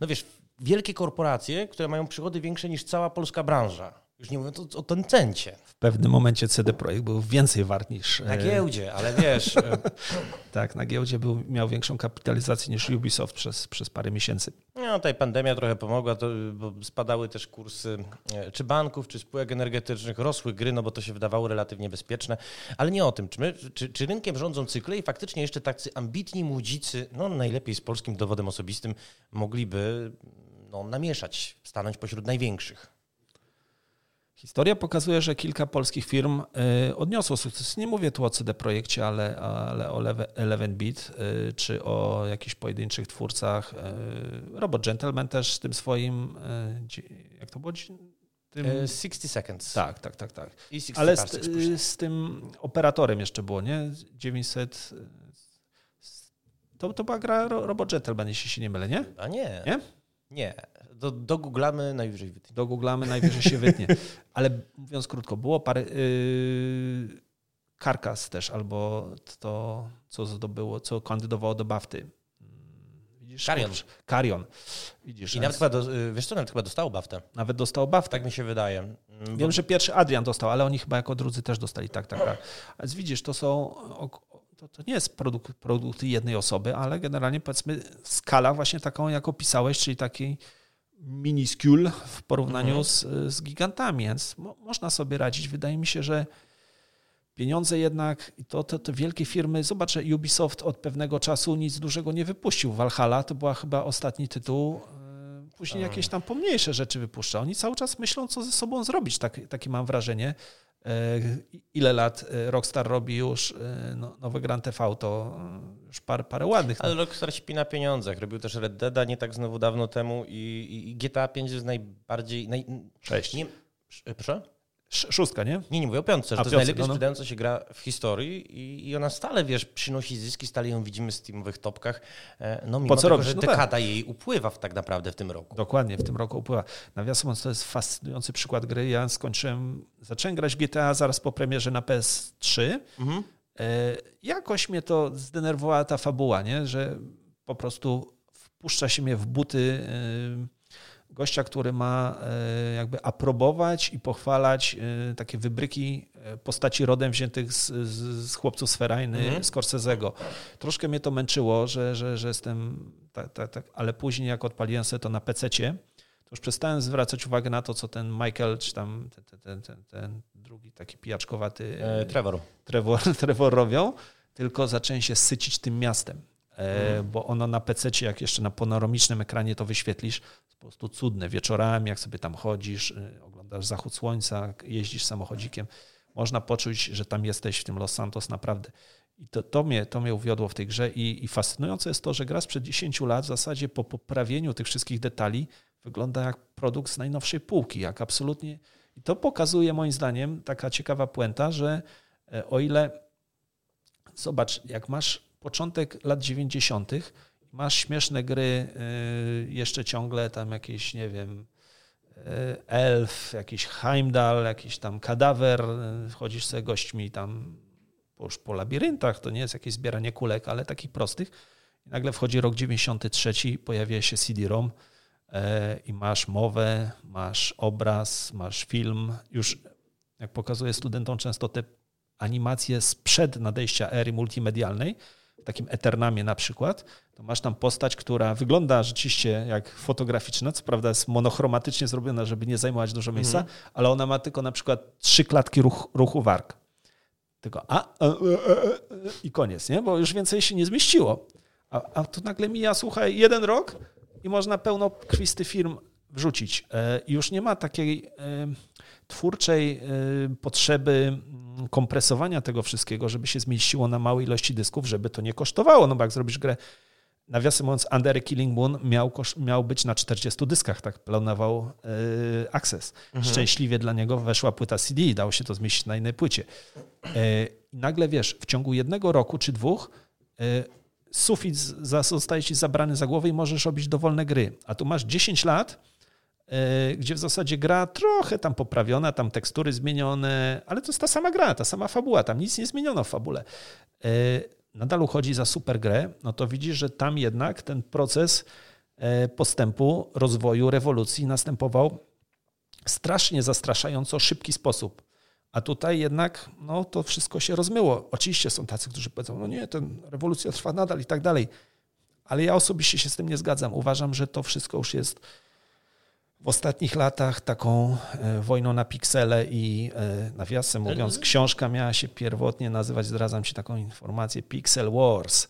no wiesz, wielkie korporacje, które mają przychody większe niż cała polska branża. Już nie mówiąc o, o tencencie. W pewnym momencie CD Projekt był więcej wart niż... Na giełdzie, ale wiesz... <laughs> E, tak, na giełdzie był, miał większą kapitalizację niż Ubisoft przez, przez parę miesięcy. No, tutaj pandemia trochę pomogła, to, bo spadały też kursy e, czy banków, czy spółek energetycznych, rosły gry, no bo to się wydawało relatywnie bezpieczne, ale nie o tym, czy, my, czy, czy rynkiem rządzą cykle i faktycznie jeszcze tacy ambitni młodzicy, no najlepiej z polskim dowodem osobistym, mogliby no, namieszać, stanąć pośród największych. Historia pokazuje, że kilka polskich firm y, odniosło sukces. Nie mówię tu o CD Projekcie, ale, ale o Eleven Beat, y, czy o jakichś pojedynczych twórcach. Y, Robot Gentleman też z tym swoim, jak to było? Tym... 60 Seconds. Tak, tak, tak. tak. Ale z, z, tym operatorem jeszcze było, nie? 900... To, to była gra Robot Gentleman, jeśli się nie mylę, nie? A nie. Nie? Nie. Do, dogooglamy, najwyżej wytnie. Dogooglamy, najwyżej się wytnie. Ale mówiąc krótko, było parę... Yy, Karkas też, albo to, co zdobyło, co kandydowało do BAFTY. Widzisz? Karion. Karion. Widzisz. I nawet chyba, do, wiesz co, nawet chyba dostał BAFTę. Nawet dostał BAFTę. Tak mi się wydaje. Mm, Wiem, że pierwszy Adrian dostał, ale oni chyba jako drudzy też dostali. Tak, tak, tak. Więc widzisz, to są to, to nie jest produkt, produkty jednej osoby, ale generalnie powiedzmy skala właśnie taką, jak opisałeś, czyli takiej miniskul w porównaniu mhm. z, z gigantami, więc mo, można sobie radzić. Wydaje mi się, że pieniądze jednak, i to, to, te wielkie firmy, zobaczę, Ubisoft od pewnego czasu nic dużego nie wypuścił. Valhalla to była chyba ostatni tytuł, e, później jakieś tam pomniejsze rzeczy wypuszcza. Oni cały czas myślą, co ze sobą zrobić, tak, takie mam wrażenie. E, ile lat e, Rockstar robi już e, no, nowe Grand TV, to już parę, parę ładnych. Ale Rockstar śpi na pieniądzach. Robił też Red Deada nie tak znowu dawno temu i, i GTA 5 jest najbardziej... Naj... Sześć. Nie... Proszę? Szóstka, nie? Nie, nie mówię o piątce, że to jest najlepiej no, no. sprzedająca się gra w historii i, i, ona stale, wiesz, przynosi zyski, stale ją widzimy w steamowych topkach. E, no mimo po co tego, że no dekada tak. jej upływa w, tak naprawdę w tym roku. Dokładnie, w tym roku upływa. Nawiasem mówiąc, to jest fascynujący przykład gry. Ja skończyłem, zacząłem grać GTA zaraz po premierze na PS3. Mhm. E, jakoś mnie to zdenerwowała ta fabuła, nie? że po prostu wpuszcza się mnie w buty... Yy, gościa, który ma e, jakby aprobować i pochwalać e, takie wybryki e, postaci rodem wziętych z, z, z chłopców z Ferajny, mhm. Scorsese'ego. Troszkę mnie to męczyło, że, że, że jestem, tak, tak, tak, ale później jak odpaliłem sobie to na PC-cie, to już przestałem zwracać uwagę na to, co ten Michael, czy tam ten, ten, ten, ten drugi taki pijaczkowaty e, Trevor. Trevor, <laughs> Trevor robią, tylko zacząłem się sycić tym miastem. Mhm. bo ono na PC, jak jeszcze na panoramicznym ekranie to wyświetlisz, po prostu cudne. Wieczorami, jak sobie tam chodzisz, y, oglądasz zachód słońca, jeździsz samochodzikiem, można poczuć, że tam jesteś w tym Los Santos naprawdę. I to, to, mnie, to mnie uwiodło w tej grze i, i fascynujące jest to, że gra sprzed 10 lat w zasadzie po poprawieniu tych wszystkich detali wygląda jak produkt z najnowszej półki, jak absolutnie... I to pokazuje moim zdaniem taka ciekawa puenta, że e, o ile zobacz, jak masz początek lat 90., masz śmieszne gry, y, jeszcze ciągle tam jakieś, nie wiem, y, elf, jakiś Heimdall, jakiś tam kadawer, y, chodzisz sobie gośćmi tam już po labiryntach, to nie jest jakieś zbieranie kulek, ale takich prostych. I nagle wchodzi rok 93, pojawia się CD-ROM i masz mowę, masz obraz, masz film. Już jak pokazuję studentom często te animacje sprzed nadejścia ery multimedialnej, w takim Eternamie na przykład, to masz tam postać, która wygląda rzeczywiście jak fotograficzna, co prawda jest monochromatycznie zrobiona, żeby nie zajmować dużo miejsca, mm. ale ona ma tylko na przykład trzy klatki ruch, ruchu warg. Tylko a, a, a, i koniec, nie? bo już więcej się nie zmieściło. A, a tu nagle mija, słuchaj, jeden rok i można pełno krwisty firm wrzucić. E, I już nie ma takiej e, twórczej e, potrzeby kompresowania tego wszystkiego, żeby się zmieściło na małej ilości dysków, żeby to nie kosztowało. No bo jak zrobisz grę, nawiasem mówiąc, Under Killing Moon miał, miał być na 40 dyskach, tak planował yy, Access. Mhm. Szczęśliwie dla niego weszła płyta CD i dało się to zmieścić na innej płycie. Yy, nagle wiesz, w ciągu jednego roku czy dwóch yy, sufit zostaje ci zabrany za głowę i możesz robić dowolne gry. A tu masz 10 lat, gdzie w zasadzie gra trochę tam poprawiona, tam tekstury zmienione, ale to jest ta sama gra, ta sama fabuła, tam nic nie zmieniono w fabule. E, nadal uchodzi za super grę, no to widzisz, że tam jednak ten proces e, postępu, rozwoju, rewolucji następował strasznie zastraszająco szybki sposób. A tutaj jednak no, to wszystko się rozmyło. Oczywiście są tacy, którzy powiedzą, no nie, ten rewolucja trwa nadal i tak dalej. Ale ja osobiście się z tym nie zgadzam. Uważam, że to wszystko już jest w ostatnich latach taką e, wojną na piksele i e, nawiasem mówiąc, książka miała się pierwotnie nazywać, zdradzam Ci taką informację, Pixel Wars,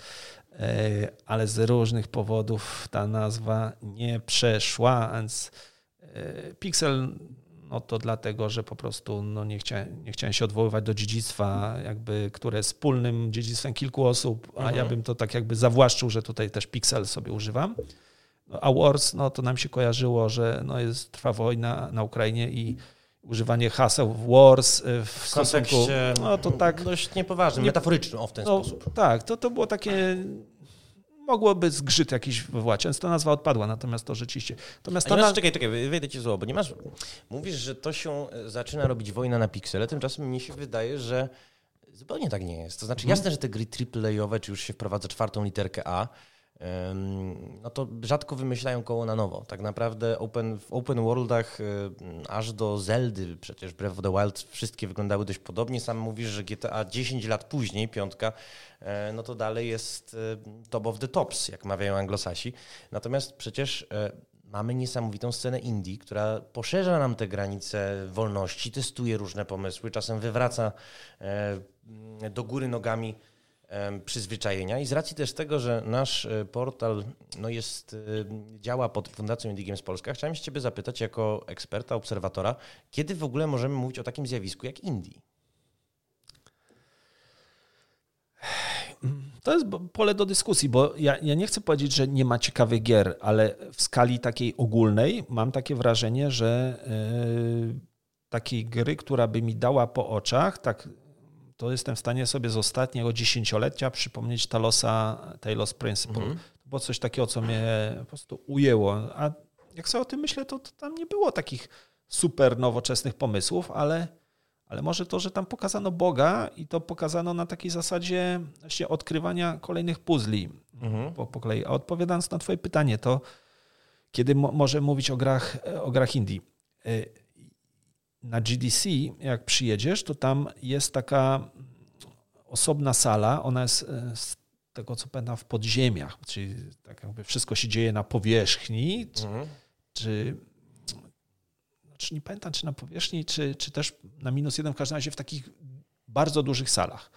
e, ale z różnych powodów ta nazwa nie przeszła, więc Pixel no to dlatego, że po prostu no nie, chciałem, nie chciałem się odwoływać do dziedzictwa, jakby, które jest wspólnym dziedzictwem kilku osób, a ja Mhm. bym to tak jakby zawłaszczył, że tutaj też Pixel sobie używam. A Wars, no to nam się kojarzyło, że no jest, trwa wojna na Ukrainie i używanie haseł Wars y, w, stosunku, no to tak, dość niepoważnym, Nie- metaforycznym o w ten no, sposób. tak, to, to było takie, mogłoby zgrzyt jakiś wywołać, więc ta nazwa odpadła, natomiast to rzeczywiście. Natomiast ta masz, czekaj, czekaj, wejdę ci zło, bo nie masz, mówisz, że to się e, zaczyna robić wojna na piksele, tymczasem mnie się wydaje, że zupełnie tak nie jest. To znaczy Mhm. jasne, że te gry AAA-owe, czy już się wprowadza czwartą literkę A, no to rzadko wymyślają koło na nowo. Tak naprawdę open, w open worldach aż do Zeldy, przecież Breath of the Wild, wszystkie wyglądały dość podobnie. Sam mówisz, że GTA 10 lat później, piątka, no to dalej jest top of the tops, jak mawiają anglosasi. Natomiast przecież mamy niesamowitą scenę indie, która poszerza nam te granice wolności, testuje różne pomysły, czasem wywraca do góry nogami przyzwyczajenia i z racji też tego, że nasz e, portal no jest, e, działa pod Fundacją Indie Games Polska, chciałem się Ciebie zapytać jako eksperta, obserwatora, kiedy w ogóle możemy mówić o takim zjawisku jak indie? to jest pole do dyskusji, bo ja, ja nie chcę powiedzieć, że nie ma ciekawych gier, ale w skali takiej ogólnej mam takie wrażenie, że yy, takiej gry, która by mi dała po oczach, tak to jestem w stanie sobie z ostatniego dziesięciolecia przypomnieć Talosa Talos Principle. Mhm. To było coś takiego, co mnie po prostu ujęło. A jak sobie o tym myślę, to, to tam nie było takich super nowoczesnych pomysłów, ale, ale może to, że tam pokazano Boga i to pokazano na takiej zasadzie właśnie odkrywania kolejnych puzli Mhm. po, po kolei. A odpowiadając na Twoje pytanie, to kiedy mo, może mówić o grach, o grach indie? Na GDC, jak przyjedziesz, to tam jest taka osobna sala, ona jest e, z tego co pamiętam w podziemiach, czyli tak jakby wszystko się dzieje na powierzchni, czy, Mhm. czy znaczy nie pamiętam czy na powierzchni, czy, czy też na minus jeden, w każdym razie w takich bardzo dużych salach.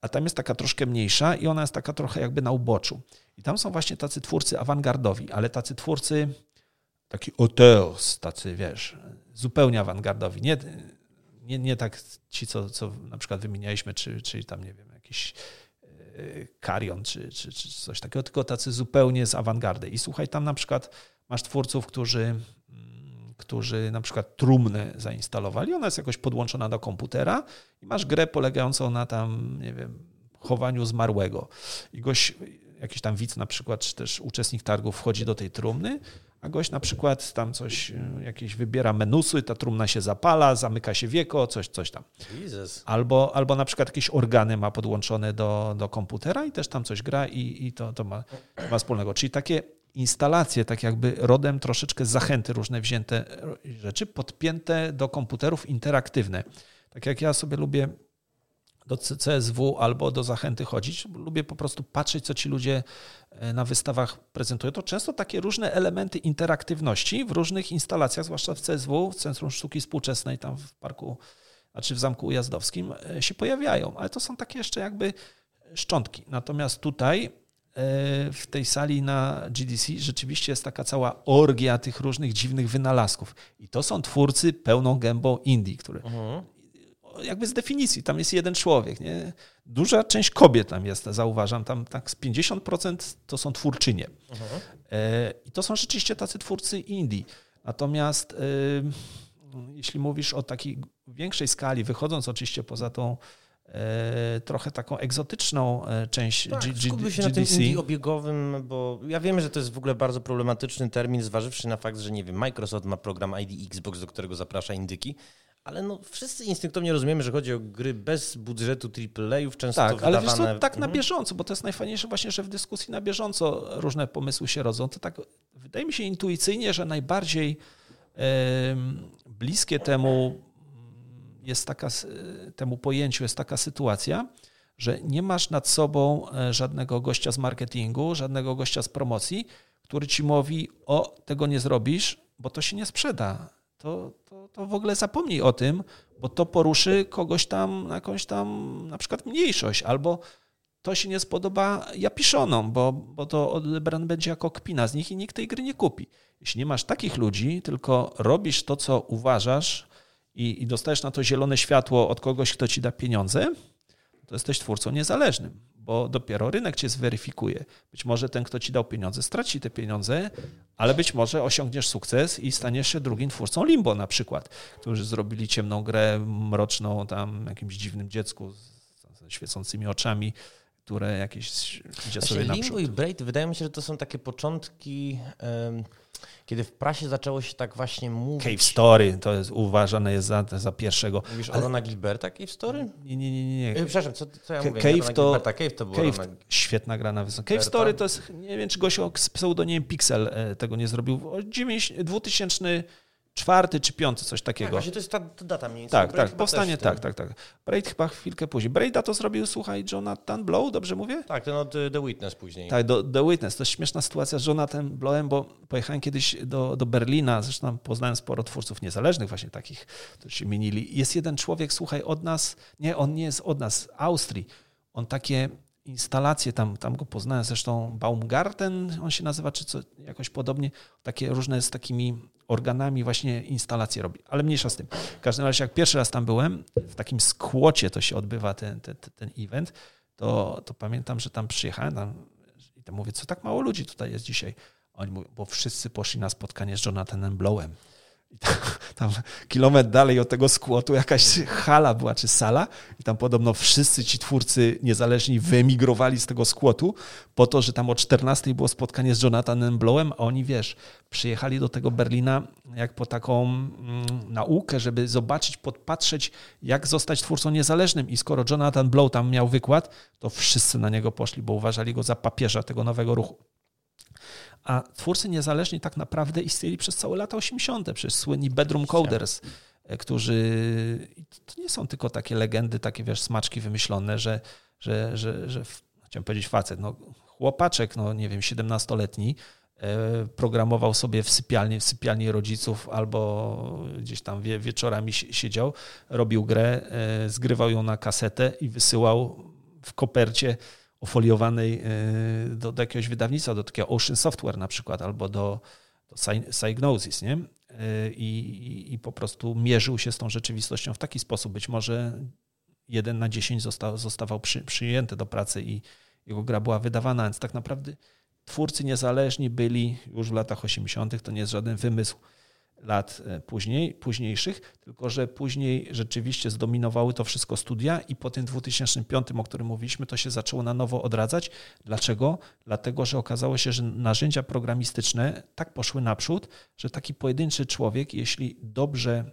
A tam jest taka troszkę mniejsza i ona jest taka trochę jakby na uboczu. I tam są właśnie tacy twórcy awangardowi, ale tacy twórcy taki auteurs, tacy wiesz, zupełnie awangardowi. Nie, nie, nie tak ci, co, co na przykład wymienialiśmy, czy, czy tam, nie wiem, jakiś e, Karion, czy, czy, czy coś takiego, tylko tacy zupełnie z awangardy. I słuchaj, tam na przykład masz twórców, którzy, mm, którzy na przykład trumnę zainstalowali, ona jest jakoś podłączona do komputera i masz grę polegającą na tam, nie wiem, chowaniu zmarłego. I gość, jakiś tam widz na przykład, czy też uczestnik targów wchodzi do tej trumny, a gość na przykład tam coś, y, jakieś wybiera menusy, ta trumna się zapala, zamyka się wieko, coś, coś tam. Jesus. Albo, albo na przykład jakieś organy ma podłączone do, do komputera i też tam coś gra i, i to, to ma, ma wspólnego. Czyli takie instalacje, tak jakby rodem troszeczkę zachęty różne wzięte rzeczy, podpięte do komputerów interaktywne. Tak jak ja sobie lubię do CSW albo do zachęty chodzić, lubię po prostu patrzeć, co ci ludzie e, na wystawach prezentują. To często takie różne elementy interaktywności w różnych instalacjach, zwłaszcza w CSW, w Centrum Sztuki Współczesnej, tam w parku, znaczy w Zamku Ujazdowskim, e, się pojawiają, ale to są takie jeszcze jakby szczątki. Natomiast tutaj e, w tej sali na GDC rzeczywiście jest taka cała orgia tych różnych dziwnych wynalazków. I to są twórcy pełną gębą Indii, które Mhm. Jakby z definicji, tam jest jeden człowiek. Nie? Duża część kobiet tam jest, zauważam, tam tak z 50% to są twórczynie. Mhm. E, I to są rzeczywiście tacy twórcy indie. Natomiast e, jeśli mówisz o takiej większej skali, wychodząc oczywiście poza tą e, trochę taką egzotyczną część Tak, G- się na tym indie obiegowym, bo ja wiem, że to jest w ogóle bardzo problematyczny termin, zważywszy na fakt, że nie wiem, Microsoft ma program ID Xbox, do którego zaprasza indyki, ale no wszyscy instynktownie rozumiemy, że chodzi o gry bez budżetu AAA-ów, często Tak, ale wiesz wydawane... co, tak na Mhm. bieżąco, bo to jest najfajniejsze właśnie, że w dyskusji na bieżąco różne pomysły się rodzą. To tak wydaje mi się intuicyjnie, że najbardziej em, bliskie temu jest taka, s- temu pojęciu jest taka sytuacja, że nie masz nad sobą e, żadnego gościa z marketingu, żadnego gościa z promocji, który ci mówi, o, tego nie zrobisz, bo to się nie sprzeda. To, to, to w ogóle zapomnij o tym, bo to poruszy kogoś tam, jakąś tam na przykład mniejszość, albo to się nie spodoba Japiszonom, bo, bo to odebrane będzie jako kpina z nich i nikt tej gry nie kupi. Jeśli nie masz takich ludzi, tylko robisz to, co uważasz i, i dostajesz na to zielone światło od kogoś, kto ci da pieniądze, to jesteś twórcą niezależnym, bo dopiero rynek cię zweryfikuje. Być może ten, kto ci dał pieniądze, straci te pieniądze, ale być może osiągniesz sukces i staniesz się drugim twórcą Limbo na przykład, którzy zrobili ciemną grę mroczną tam jakimś dziwnym dziecku z świecącymi oczami, które jakieś idzie sobie Limbo naprzód. i Braid wydaje mi się, że to są takie początki, um, kiedy w prasie zaczęło się tak właśnie mówić. Cave Story to jest uważane jest za, za pierwszego. Mówisz Ale... Rona Gilberta Cave Story? Nie, nie, nie. nie. E, przepraszam, co, co ja mówię? Cave to, Gilberta, Cave to było Cave, Rona... Świetna gra na wysokość. Cave Story to jest, nie wiem czy Gosio z pseudonimem Pixel e, tego nie zrobił. 2000 czwarty czy piąty, coś takiego. Tak, to jest ta, ta data mniej więcej. Tak, tak, powstanie, tak, tak, tak. Braid chyba chwilkę później. Braida to zrobił, słuchaj, Jonathan Blow, dobrze mówię? Tak, ten od The Witness później. Tak, do, The Witness. To jest śmieszna sytuacja z Jonathan Blowem, bo pojechałem kiedyś do, do Berlina, zresztą poznałem sporo twórców niezależnych właśnie takich, którzy się mienili. Jest jeden człowiek, słuchaj, od nas, nie, on nie jest od nas, z Austrii. On takie instalacje, tam, tam go poznałem, zresztą Baumgarten on się nazywa, czy co, jakoś podobnie, takie różne z takimi organami właśnie instalacje robi. Ale mniejsza z tym. W każdym razie, jak pierwszy raz tam byłem, w takim skłocie to się odbywa ten, ten, ten event, to, to pamiętam, że tam przyjechałem tam, i tam mówię, co tak mało ludzi tutaj jest dzisiaj. Oni mówią, bo wszyscy poszli na spotkanie z Jonathanem Blowem. I tam, tam, kilometr dalej od tego skłotu jakaś hala była, czy sala i tam podobno wszyscy ci twórcy niezależni wyemigrowali z tego skłotu po to, że tam o 14 było spotkanie z Jonathanem Blowem, a oni, wiesz, przyjechali do tego Berlina jak po taką mm, naukę, żeby zobaczyć, podpatrzeć, jak zostać twórcą niezależnym i skoro Jonathan Blow tam miał wykład, to wszyscy na niego poszli, bo uważali go za papieża tego nowego ruchu. A twórcy niezależni tak naprawdę istnieli przez całe lata 80., przez słynni Bedroom Coders, e, którzy to nie są tylko takie legendy, takie wiesz, smaczki wymyślone, że, że, że, że chciałem powiedzieć facet, no chłopaczek, no nie wiem, 17-letni, e, programował sobie w sypialni, w sypialni rodziców albo gdzieś tam wie, wieczorami siedział, robił grę, e, zgrywał ją na kasetę i wysyłał w kopercie ofoliowanej y, do, do jakiegoś wydawnictwa, do takiego Ocean Software na przykład, albo do, do Psygnosis, nie? Y, I, I po prostu mierzył się z tą rzeczywistością w taki sposób. Być może jeden na dziesięć został, zostawał przy, przyjęty do pracy i jego gra była wydawana, więc tak naprawdę twórcy niezależni byli już w latach 80., to nie jest żaden wymysł lat e, później, późniejszych, tylko że później rzeczywiście zdominowały to wszystko studia i po tym 2005, o którym mówiliśmy, to się zaczęło na nowo odradzać. Dlaczego? Dlatego, że okazało się, że narzędzia programistyczne tak poszły naprzód, że taki pojedynczy człowiek, jeśli dobrze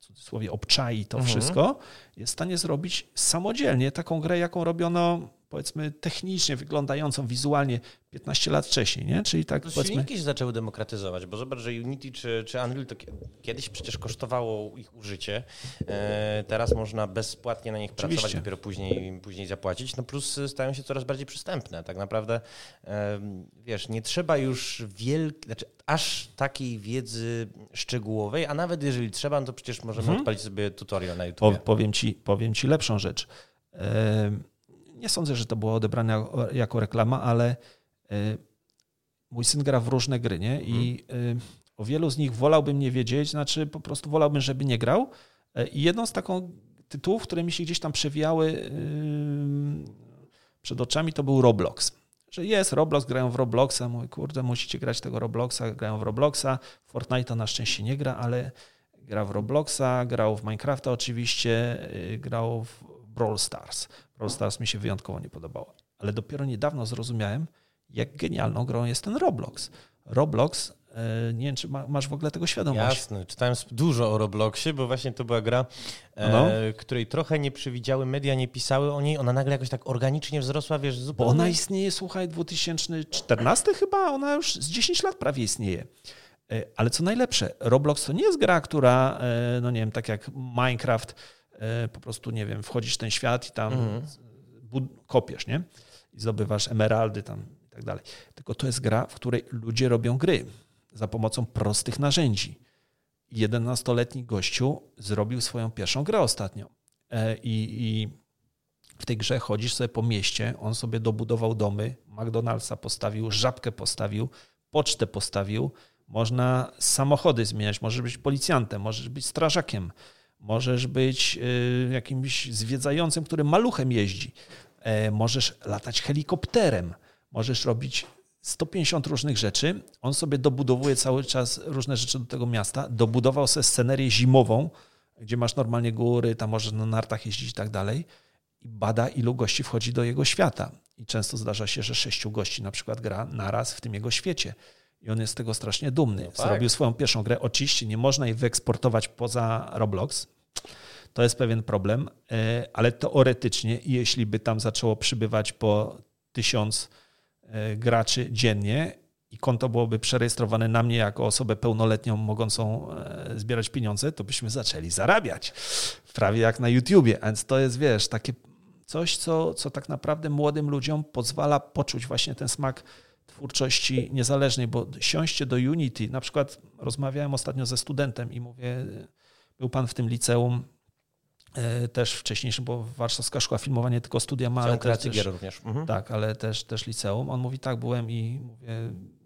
w cudzysłowie obczai to mhm. wszystko, jest w stanie zrobić samodzielnie taką grę, jaką robiono powiedzmy technicznie wyglądającą wizualnie 15 lat wcześniej, nie? Czyli tak to powiedzmy... Silniki się zaczęły demokratyzować, bo zobacz, że Unity czy, czy Unreal to kiedyś przecież kosztowało ich użycie, e, teraz można bezpłatnie na nich Oczywiście. pracować, dopiero później, później zapłacić, no plus stają się coraz bardziej przystępne. Tak naprawdę, e, wiesz, nie trzeba już wielkiej, znaczy aż takiej wiedzy szczegółowej, a nawet jeżeli trzeba, no to przecież możemy mhm. odpalić sobie tutorial na YouTube. powiem, ci, powiem ci lepszą rzecz. E, nie sądzę, że to było odebrane jako reklama, ale y, mój syn gra w różne gry, nie? I mhm. y, o wielu z nich wolałbym nie wiedzieć, znaczy po prostu wolałbym, żeby nie grał. Y, I jedną z taką tytułów, które mi się gdzieś tam przewijały przed oczami, to był Roblox. Że jest Roblox, grają w Robloxa, mój kurde, musicie grać tego Robloxa, grają w Robloxa. Fortnite na szczęście nie gra, ale gra w Robloxa, grał w Minecrafta oczywiście, grał w Brawl Stars. Brawl Stars mi się wyjątkowo nie podobało. Ale dopiero niedawno zrozumiałem, jak genialną grą jest ten Roblox. Roblox, e, nie wiem, czy masz w ogóle tego świadomość. Jasne, czytałem dużo o Robloxie, bo właśnie to była gra, e, no. której trochę nie przewidziały, media nie pisały o niej, ona nagle jakoś tak organicznie wzrosła, wiesz, zupełnie... Bo ona istnieje, słuchaj, 2014 chyba, ona już z 10 lat prawie istnieje. E, ale co najlepsze, Roblox to nie jest gra, która, no nie wiem, tak jak Minecraft, po prostu, nie wiem, wchodzisz w ten świat i tam mhm. kopiesz, nie? I zdobywasz emeraldy tam i tak dalej. Tylko to jest gra, w której ludzie robią gry za pomocą prostych narzędzi. 11-letni gościu zrobił swoją pierwszą grę ostatnio. E, I, i w tej grze chodzisz sobie po mieście, on sobie dobudował domy, McDonald'sa postawił, żabkę postawił, pocztę postawił, można samochody zmieniać, możesz być policjantem, możesz być strażakiem, możesz być y, jakimś zwiedzającym, który maluchem jeździ, e, możesz latać helikopterem, możesz robić 150 różnych rzeczy. On sobie dobudowuje cały czas różne rzeczy do tego miasta. Dobudował sobie scenerię zimową, gdzie masz normalnie góry, tam możesz na nartach jeździć i tak dalej. I bada, ilu gości wchodzi do jego świata. I często zdarza się, że sześciu gości na przykład gra naraz w tym jego świecie. I on jest z tego strasznie dumny. No tak. Zrobił swoją pierwszą grę. Oczywiście nie można jej wyeksportować poza Roblox. To jest pewien problem, e, ale teoretycznie, jeśli by tam zaczęło przybywać po tysiąc e, graczy dziennie i konto byłoby przerejestrowane na mnie jako osobę pełnoletnią mogącą e, zbierać pieniądze, to byśmy zaczęli zarabiać. Prawie jak na YouTubie. Więc to jest, wiesz, takie coś, co, co tak naprawdę młodym ludziom pozwala poczuć właśnie ten smak twórczości niezależnej, bo siąście do Unity, na przykład rozmawiałem ostatnio ze studentem i mówię, był pan w tym liceum, e, też wcześniejszym, bo Warszawska Szkoła Filmowa nie tylko studia ma, ale też, gier również. Mhm. Tak, ale też, też liceum. On mówi, tak, byłem i mówię,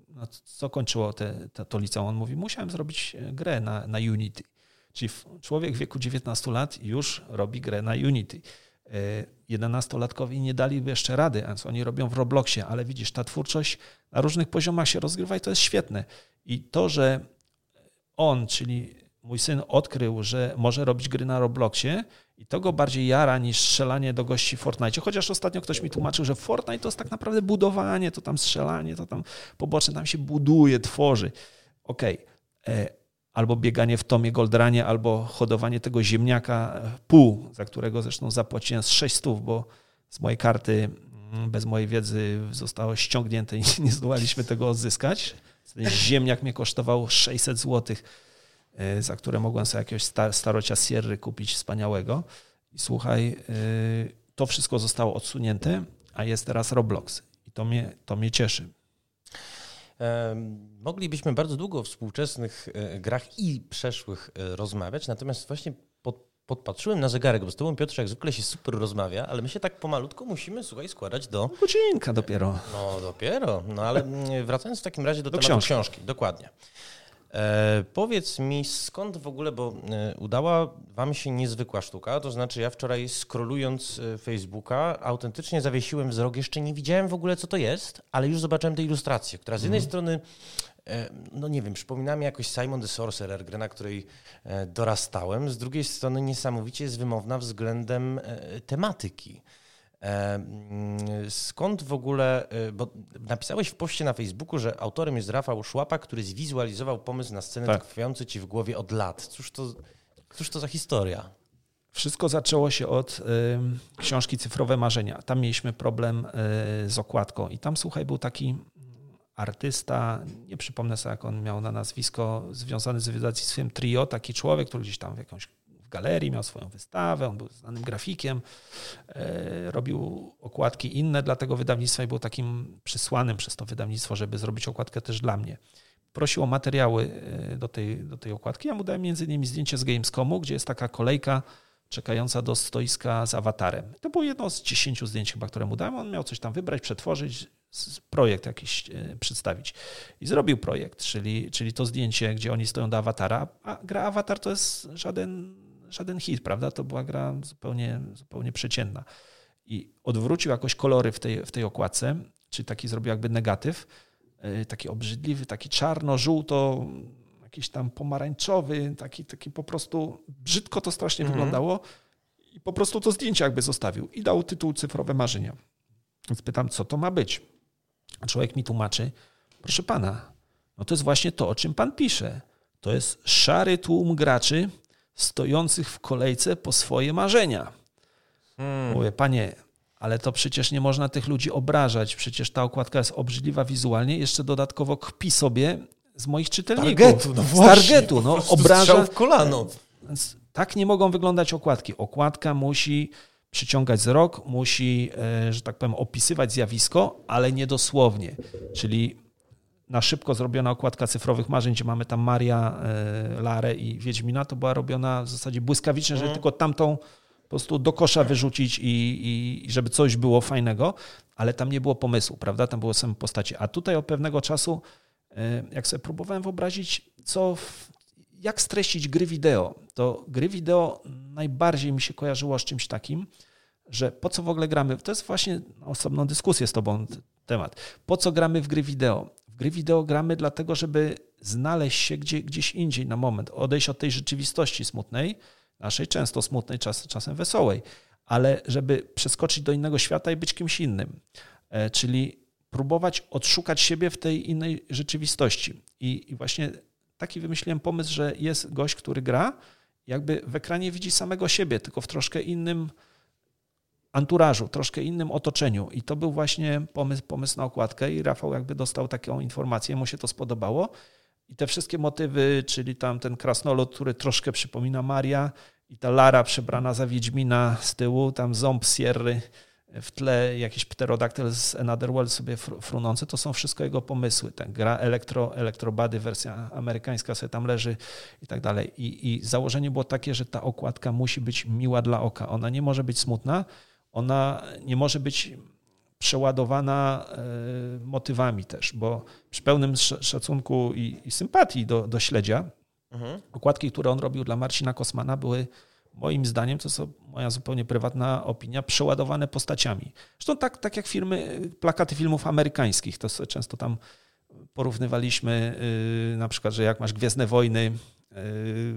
no, co kończyło te, te, to liceum? On mówi, musiałem zrobić e, grę na, na Unity. Czyli człowiek w wieku 19 lat już robi grę na Unity. 11-latkowi nie daliby jeszcze rady, więc oni robią w Robloxie, ale widzisz, ta twórczość na różnych poziomach się rozgrywa i to jest świetne. I to, że on, czyli mój syn odkrył, że może robić gry na Robloxie i to go bardziej jara niż strzelanie do gości w Fortnite. Chociaż ostatnio ktoś mi tłumaczył, że Fortnite to jest tak naprawdę budowanie, to tam strzelanie, to tam poboczne, tam się buduje, tworzy. Okej, okay. Albo bieganie w Tomie Goldranie, albo hodowanie tego ziemniaka e, pół, za którego zresztą zapłaciłem z 600, bo z mojej karty mm, bez mojej wiedzy zostało ściągnięte i <laughs> nie zdołaliśmy tego odzyskać. Ten ziemniak mnie kosztował 600 zł, e, za które mogłem sobie jakiegoś starocia Sierry kupić wspaniałego. I słuchaj, e, to wszystko zostało odsunięte, a jest teraz Roblox. I to mnie, to mnie cieszy. Moglibyśmy bardzo długo o współczesnych e, grach i przeszłych e, rozmawiać, natomiast właśnie pod, podpatrzyłem na zegarek, bo z tobą Piotr jak zwykle się super rozmawia, ale my się tak pomalutko musimy, słuchaj, składać do... Godzinka dopiero. No dopiero, no ale mm, wracając w takim razie do, do tematu książki. książki. Dokładnie. E, powiedz mi, skąd w ogóle, bo e, udała Wam się niezwykła sztuka, to znaczy ja wczoraj scrollując e, Facebooka autentycznie zawiesiłem wzrok, jeszcze nie widziałem w ogóle co to jest, ale już zobaczyłem tę ilustrację, która z jednej mm. strony e, no nie wiem, przypomina mi jakoś Simon the Sorcerer, grę, na której e, dorastałem. Z drugiej strony niesamowicie jest wymowna względem tematyki. Mm, skąd w ogóle, e, bo napisałeś w poście na Facebooku, że autorem jest Rafał Szłapa, który zwizualizował pomysł na scenę tak. tkwiący ci w głowie od lat. Cóż to, cóż to za historia? Wszystko zaczęło się od y, książki Cyfrowe Marzenia. Tam mieliśmy problem y, z okładką i tam, słuchaj, był taki artysta, nie przypomnę sobie, jak on miał na nazwisko, związany z wydawnictwem Trio, taki człowiek, który gdzieś tam w jakąś galerii, miał swoją wystawę, on był znanym grafikiem, e, robił okładki inne dla tego wydawnictwa i był takim przysłanym przez to wydawnictwo, żeby zrobić okładkę też dla mnie. Prosił o materiały e, do tej, do tej okładki. Ja mu dałem między innymi zdjęcie z Gamescomu, gdzie jest taka kolejka czekająca do stoiska z awatarem. To było jedno z dziesięciu zdjęć chyba, które mu dałem. On miał coś tam wybrać, przetworzyć, projekt jakiś e, przedstawić. I zrobił projekt, czyli, czyli to zdjęcie, gdzie oni stoją do awatara, a gra awatar to jest żaden żaden hit, prawda? To była gra zupełnie, zupełnie przeciętna. I odwrócił jakoś kolory w tej, w tej okładce, czyli taki zrobił jakby negatyw, e, taki obrzydliwy, taki czarno-żółto, jakiś tam pomarańczowy, taki, taki po prostu brzydko to strasznie mhm. wyglądało i po prostu to zdjęcie jakby zostawił i dał tytuł Cyfrowe Marzenia. Więc pytam, co to ma być? A człowiek mi tłumaczy, proszę pana, no to jest właśnie to, o czym pan pisze. To jest szary tłum graczy, stojących w kolejce po swoje marzenia. Hmm. Mówię, panie, ale to przecież nie można tych ludzi obrażać. Przecież ta okładka jest obrzydliwa wizualnie, jeszcze dodatkowo kpi sobie z moich czytelników. Targetu, no właśnie, z targetu, no, obraża. w kolano. Tak nie mogą wyglądać okładki. Okładka musi przyciągać wzrok, musi, e, że tak powiem, opisywać zjawisko, ale nie dosłownie. Czyli na szybko zrobiona okładka cyfrowych marzeń, gdzie mamy tam Maria, e, Larę i Wiedźmina, to była robiona w zasadzie błyskawicznie, że mhm. tylko tamtą prostu do kosza wyrzucić i, i żeby coś było fajnego, ale tam nie było pomysłu, prawda? Tam były same postacie. A tutaj od pewnego czasu, e, jak sobie próbowałem wyobrazić, co, jak streścić gry wideo, to gry wideo najbardziej mi się kojarzyło z czymś takim, że po co w ogóle gramy? To jest właśnie osobną dyskusję z Tobą temat. Po co gramy w gry wideo? W gry wideo gramy dlatego, żeby znaleźć się gdzie, gdzieś indziej na moment, odejść od tej rzeczywistości smutnej, naszej często smutnej, czas, czasem wesołej, ale żeby przeskoczyć do innego świata i być kimś innym. E, czyli próbować odszukać siebie w tej innej rzeczywistości. I, i właśnie taki wymyśliłem pomysł, że jest gość, który gra, jakby w ekranie widzi samego siebie, tylko w troszkę innym anturażu, troszkę innym otoczeniu. I to był właśnie pomysł, pomysł na okładkę i Rafał jakby dostał taką informację, mu się to spodobało. I te wszystkie motywy, czyli tam ten krasnolud, który troszkę przypomina Maria i ta Lara przebrana za Wiedźmina z tyłu, tam ząb Sierry w tle, jakiś pterodaktyl z Another World sobie frunący, to są wszystko jego pomysły. Ten gra elektro, elektrobady, wersja amerykańska sobie tam leży i tak dalej. I, I założenie było takie, że ta okładka musi być miła dla oka. Ona nie może być smutna, ona nie może być przeładowana e, motywami też, bo przy pełnym szacunku i, i sympatii do, do śledzia, mhm. okładki, które on robił dla Marcina Kosmana, były moim zdaniem, to jest moja zupełnie prywatna opinia, przeładowane postaciami. Zresztą tak, tak jak firmy, plakaty filmów amerykańskich, to często tam porównywaliśmy y, na przykład, że jak masz Gwiezdne Wojny, y,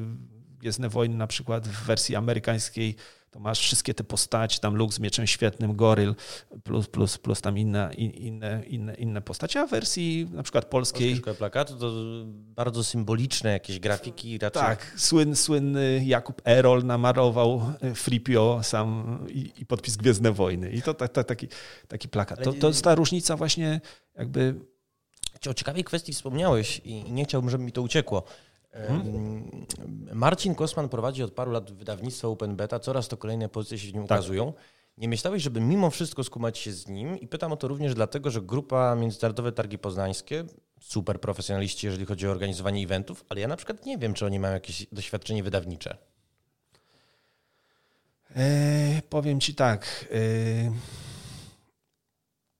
Gwiezdne Wojny na przykład w wersji amerykańskiej to masz wszystkie te postacie, tam Luke z mieczem świetnym, Goryl, plus, plus, plus tam inne, inne, inne, inne postacie, a w wersji na przykład polskiej... Polskie plakatu to bardzo symboliczne jakieś grafiki raczej... Tak, słyn, słynny Jakub Erol namarował e, Fripio sam i, i podpis Gwiezdne Wojny. I to ta, ta, taki, taki plakat. To, to jest ta różnica właśnie jakby... O ciekawej kwestii wspomniałeś i nie chciałbym, żeby mi to uciekło. Hmm? Marcin Kosman prowadzi od paru lat wydawnictwo Open Beta, coraz to kolejne pozycje się w nim tak. ukazują. Nie myślałeś, żeby mimo wszystko skumać się z nim? I pytam o to również dlatego, że grupa Międzynarodowe Targi Poznańskie, super profesjonaliści, jeżeli chodzi o organizowanie eventów, ale ja na przykład nie wiem, czy oni mają jakieś doświadczenie wydawnicze. E, powiem ci tak. E,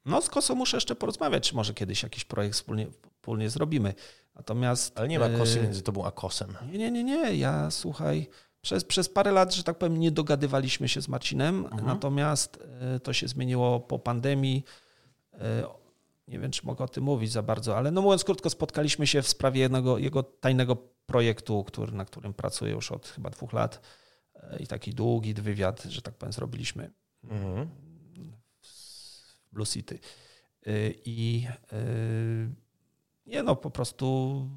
no z Koso muszę jeszcze porozmawiać, czy może kiedyś jakiś projekt wspólnie, wspólnie zrobimy. Natomiast. Ale nie ma kosy e, między tobą a kosem. Nie, nie, nie, nie. Ja słuchaj. Przez, przez parę lat, że tak powiem, nie dogadywaliśmy się z Marcinem, mhm. natomiast e, to się zmieniło po pandemii. E, nie wiem, czy mogę o tym mówić za bardzo, ale no mówiąc krótko, spotkaliśmy się w sprawie jednego jego tajnego projektu, który, na którym pracuję już od chyba dwóch lat i taki długi wywiad, że tak powiem, zrobiliśmy mhm. Blue City. I nie no, po prostu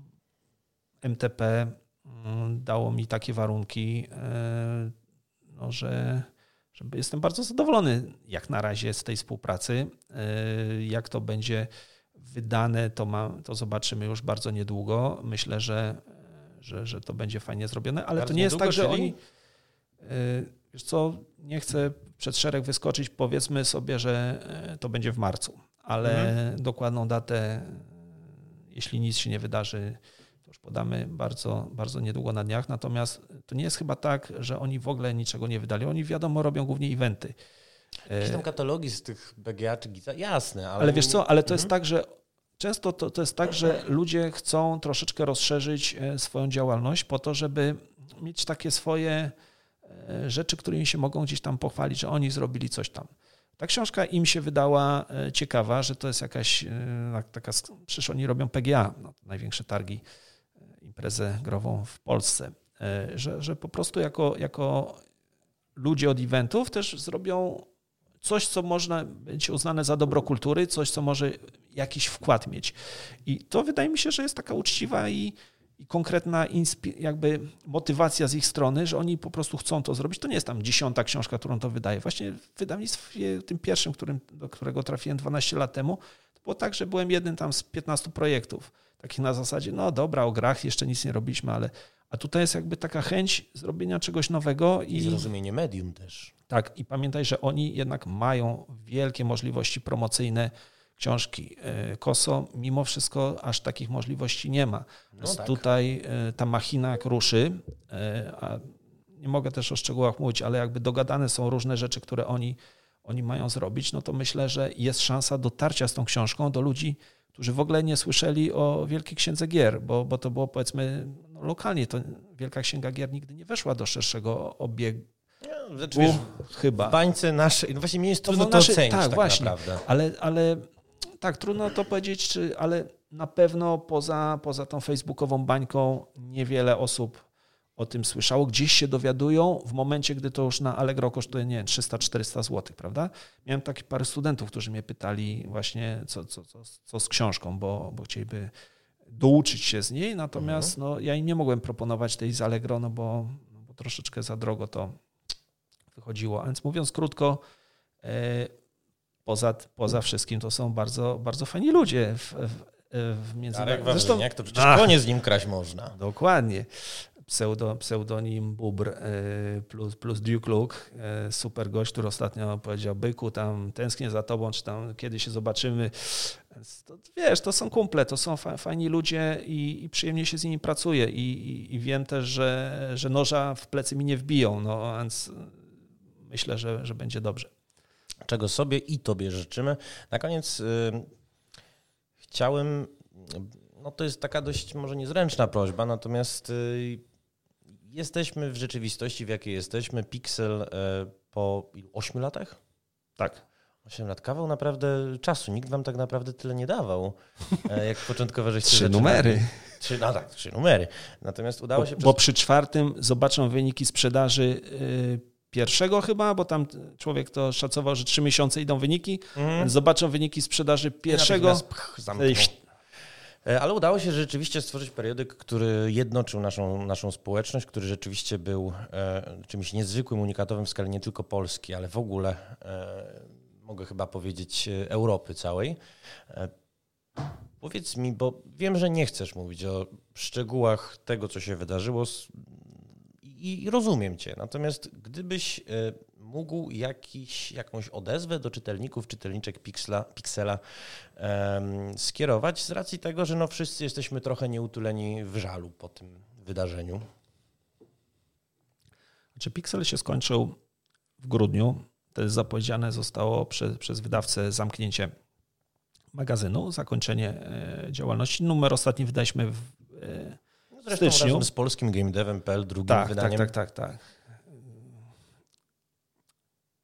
MTP mm, dało mi takie warunki, e, no, że, że jestem bardzo zadowolony jak na razie z tej współpracy. Jak to będzie wydane, to, ma, to zobaczymy już bardzo niedługo. Myślę, że, że, że to będzie fajnie zrobione, ale bardzo to nie jest tak, że oni. Wiesz co, nie chcę przed szereg wyskoczyć, powiedzmy sobie, że to będzie w marcu, ale mhm. dokładną datę jeśli nic się nie wydarzy, to już podamy bardzo, bardzo niedługo na dniach. Natomiast to nie jest chyba tak, że oni w ogóle niczego nie wydali. Oni wiadomo robią głównie eventy. Jakieś tam katalogi z tych BGA czy GITA, jasne. Ale, ale wiesz co, ale to mhm. jest tak, że często to, to jest tak, że ludzie chcą troszeczkę rozszerzyć e, swoją działalność po to, żeby mieć takie swoje e, rzeczy, którymi się mogą gdzieś tam pochwalić, że oni zrobili coś tam. Ta książka im się wydała e, ciekawa, że to jest jakaś e, taka, przecież oni robią PGA, no, największe targi, e, imprezę grową w Polsce, że, że po prostu jako, jako ludzie od eventów też zrobią coś, co można być uznane za dobro kultury, coś, co może jakiś wkład mieć. I to wydaje mi się, że jest taka uczciwa i, i konkretna jakby motywacja z ich strony, że oni po prostu chcą to zrobić. To nie jest tam dziesiąta książka, którą to wydaje. Właśnie w wydawnictwie tym pierwszym, którym, do którego trafiłem 12 lat temu, to było tak, że byłem jednym tam z 15 projektów. Takich na zasadzie, no dobra, o grach jeszcze nic nie robiliśmy, ale a tutaj jest jakby taka chęć zrobienia czegoś nowego. I, I zrozumienie medium też. Tak, i pamiętaj, że oni jednak mają wielkie możliwości promocyjne, książki. E, Koso mimo wszystko aż takich możliwości nie ma. No tak. Tutaj e, ta machina jak ruszy, e, a nie mogę też o szczegółach mówić, ale jakby dogadane są różne rzeczy, które oni, oni mają zrobić, no to myślę, że jest szansa dotarcia z tą książką do ludzi, którzy w ogóle nie słyszeli o Wielkiej Księdze Gier, bo, bo to było powiedzmy no, lokalnie, to Wielka Księga Gier nigdy nie weszła do szerszego obiegu. Znaczy, wiesz, chyba. W bańce naszej, no właśnie mi jest trudno to, to ocenić tak, tak właśnie, naprawdę. Ale, ale tak, trudno to powiedzieć, czy, ale na pewno poza, poza tą facebookową bańką niewiele osób o tym słyszało. Gdzieś się dowiadują w momencie, gdy to już na Allegro kosztuje, nie 300-400 zł, prawda? Miałem takie parę studentów, którzy mnie pytali właśnie, co, co, co, co z książką, bo, bo chcieliby douczyć się z niej, natomiast mhm. no, ja im nie mogłem proponować tej z Allegro, no bo, no bo troszeczkę za drogo to wychodziło. A więc mówiąc krótko, e, poza, poza wszystkim to są bardzo, bardzo fajni ludzie w, w, w. Zresztą, jak to przecież Ach, konie z nim kraść można. Dokładnie. Pseudo, pseudonim Bubr e, plus, plus Duke Luke, e, super gość, który ostatnio powiedział Byku, tam tęsknię za tobą, czy tam kiedy się zobaczymy. To, wiesz, to są kumple, to są fajni ludzie i, i przyjemnie się z nimi pracuje i, i, i, wiem też, że, że noża w plecy mi nie wbiją, no więc myślę, że, że będzie dobrze czego sobie i Tobie życzymy. Na koniec y, chciałem, no to jest taka dość może niezręczna prośba, natomiast y, jesteśmy w rzeczywistości, w jakiej jesteśmy. Pixel y, po 8 latach? Tak. 8 lat. Kawał naprawdę czasu. Nikt wam tak naprawdę tyle nie dawał, e, jak początkowo żeście <laughs> Trzy numery. Trzy, no tak, trzy numery. Natomiast udało się... Bo, przez... bo przy czwartym zobaczą wyniki sprzedaży pierwszego chyba, bo tam człowiek to szacował, że trzy miesiące idą wyniki, mm. zobaczą wyniki sprzedaży pierwszego. E, ale udało się rzeczywiście stworzyć periodyk, który jednoczył naszą, naszą społeczność, który rzeczywiście był e, czymś niezwykłym, unikatowym w skali nie tylko Polski, ale w ogóle, e, mogę chyba powiedzieć, e, Europy całej. E, powiedz mi, bo wiem, że nie chcesz mówić o szczegółach tego, co się wydarzyło i rozumiem Cię. Natomiast gdybyś e, mógł jakiś, jakąś odezwę do czytelników, czytelniczek Pixla, Pixela um, skierować z racji tego, że no wszyscy jesteśmy trochę nieutuleni w żalu po tym wydarzeniu. Znaczy Pixel się skończył w grudniu. To zapowiedziane zostało przez, przez wydawcę zamknięcie magazynu, zakończenie e, działalności. Numer ostatni wydaliśmy w e, Zresztą styczniu. razem z polskim GameDevem.pl, drugim tak, wydaniem. Tak, tak, tak, tak.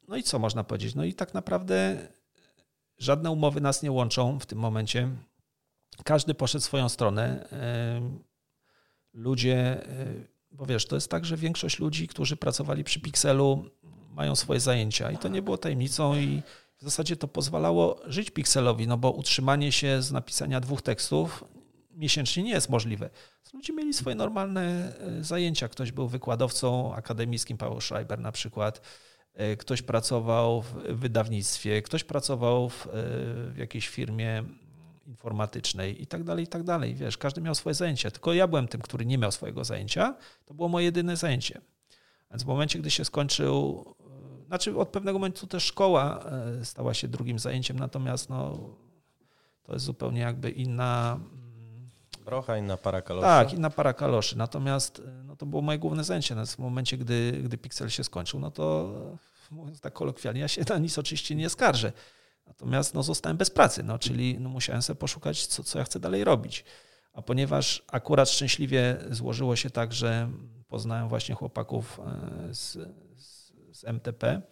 No i co można powiedzieć? No i tak naprawdę żadne umowy nas nie łączą w tym momencie. Każdy poszedł swoją stronę. Ludzie, bo wiesz, to jest tak, że większość ludzi, którzy pracowali przy Pixelu, mają swoje zajęcia i to nie było tajemnicą i w zasadzie to pozwalało żyć Pixelowi, no bo utrzymanie się z napisania dwóch tekstów miesięcznie nie jest możliwe. Ludzie mieli swoje normalne e, zajęcia. Ktoś był wykładowcą akademickim, Paweł Schreiber na przykład, e, ktoś pracował w wydawnictwie, ktoś pracował w, e, w jakiejś firmie informatycznej i tak dalej, i tak dalej. Wiesz, każdy miał swoje zajęcia, tylko ja byłem tym, który nie miał swojego zajęcia. To było moje jedyne zajęcie. Więc w momencie, gdy się skończył, znaczy od pewnego momentu też szkoła stała się drugim zajęciem, natomiast no, to jest zupełnie jakby inna Brocha, inna para kaloszy. Tak, inna para kaloszy. Natomiast no, to było moje główne zajęcie. w momencie, gdy, gdy Pixel się skończył, no to mówiąc tak kolokwialnie, ja się na nic oczywiście nie skarżę. Natomiast no, zostałem bez pracy, no, czyli no, musiałem sobie poszukać, co, co ja chcę dalej robić. A ponieważ akurat szczęśliwie złożyło się tak, że poznałem właśnie chłopaków e, z, z, z MTP,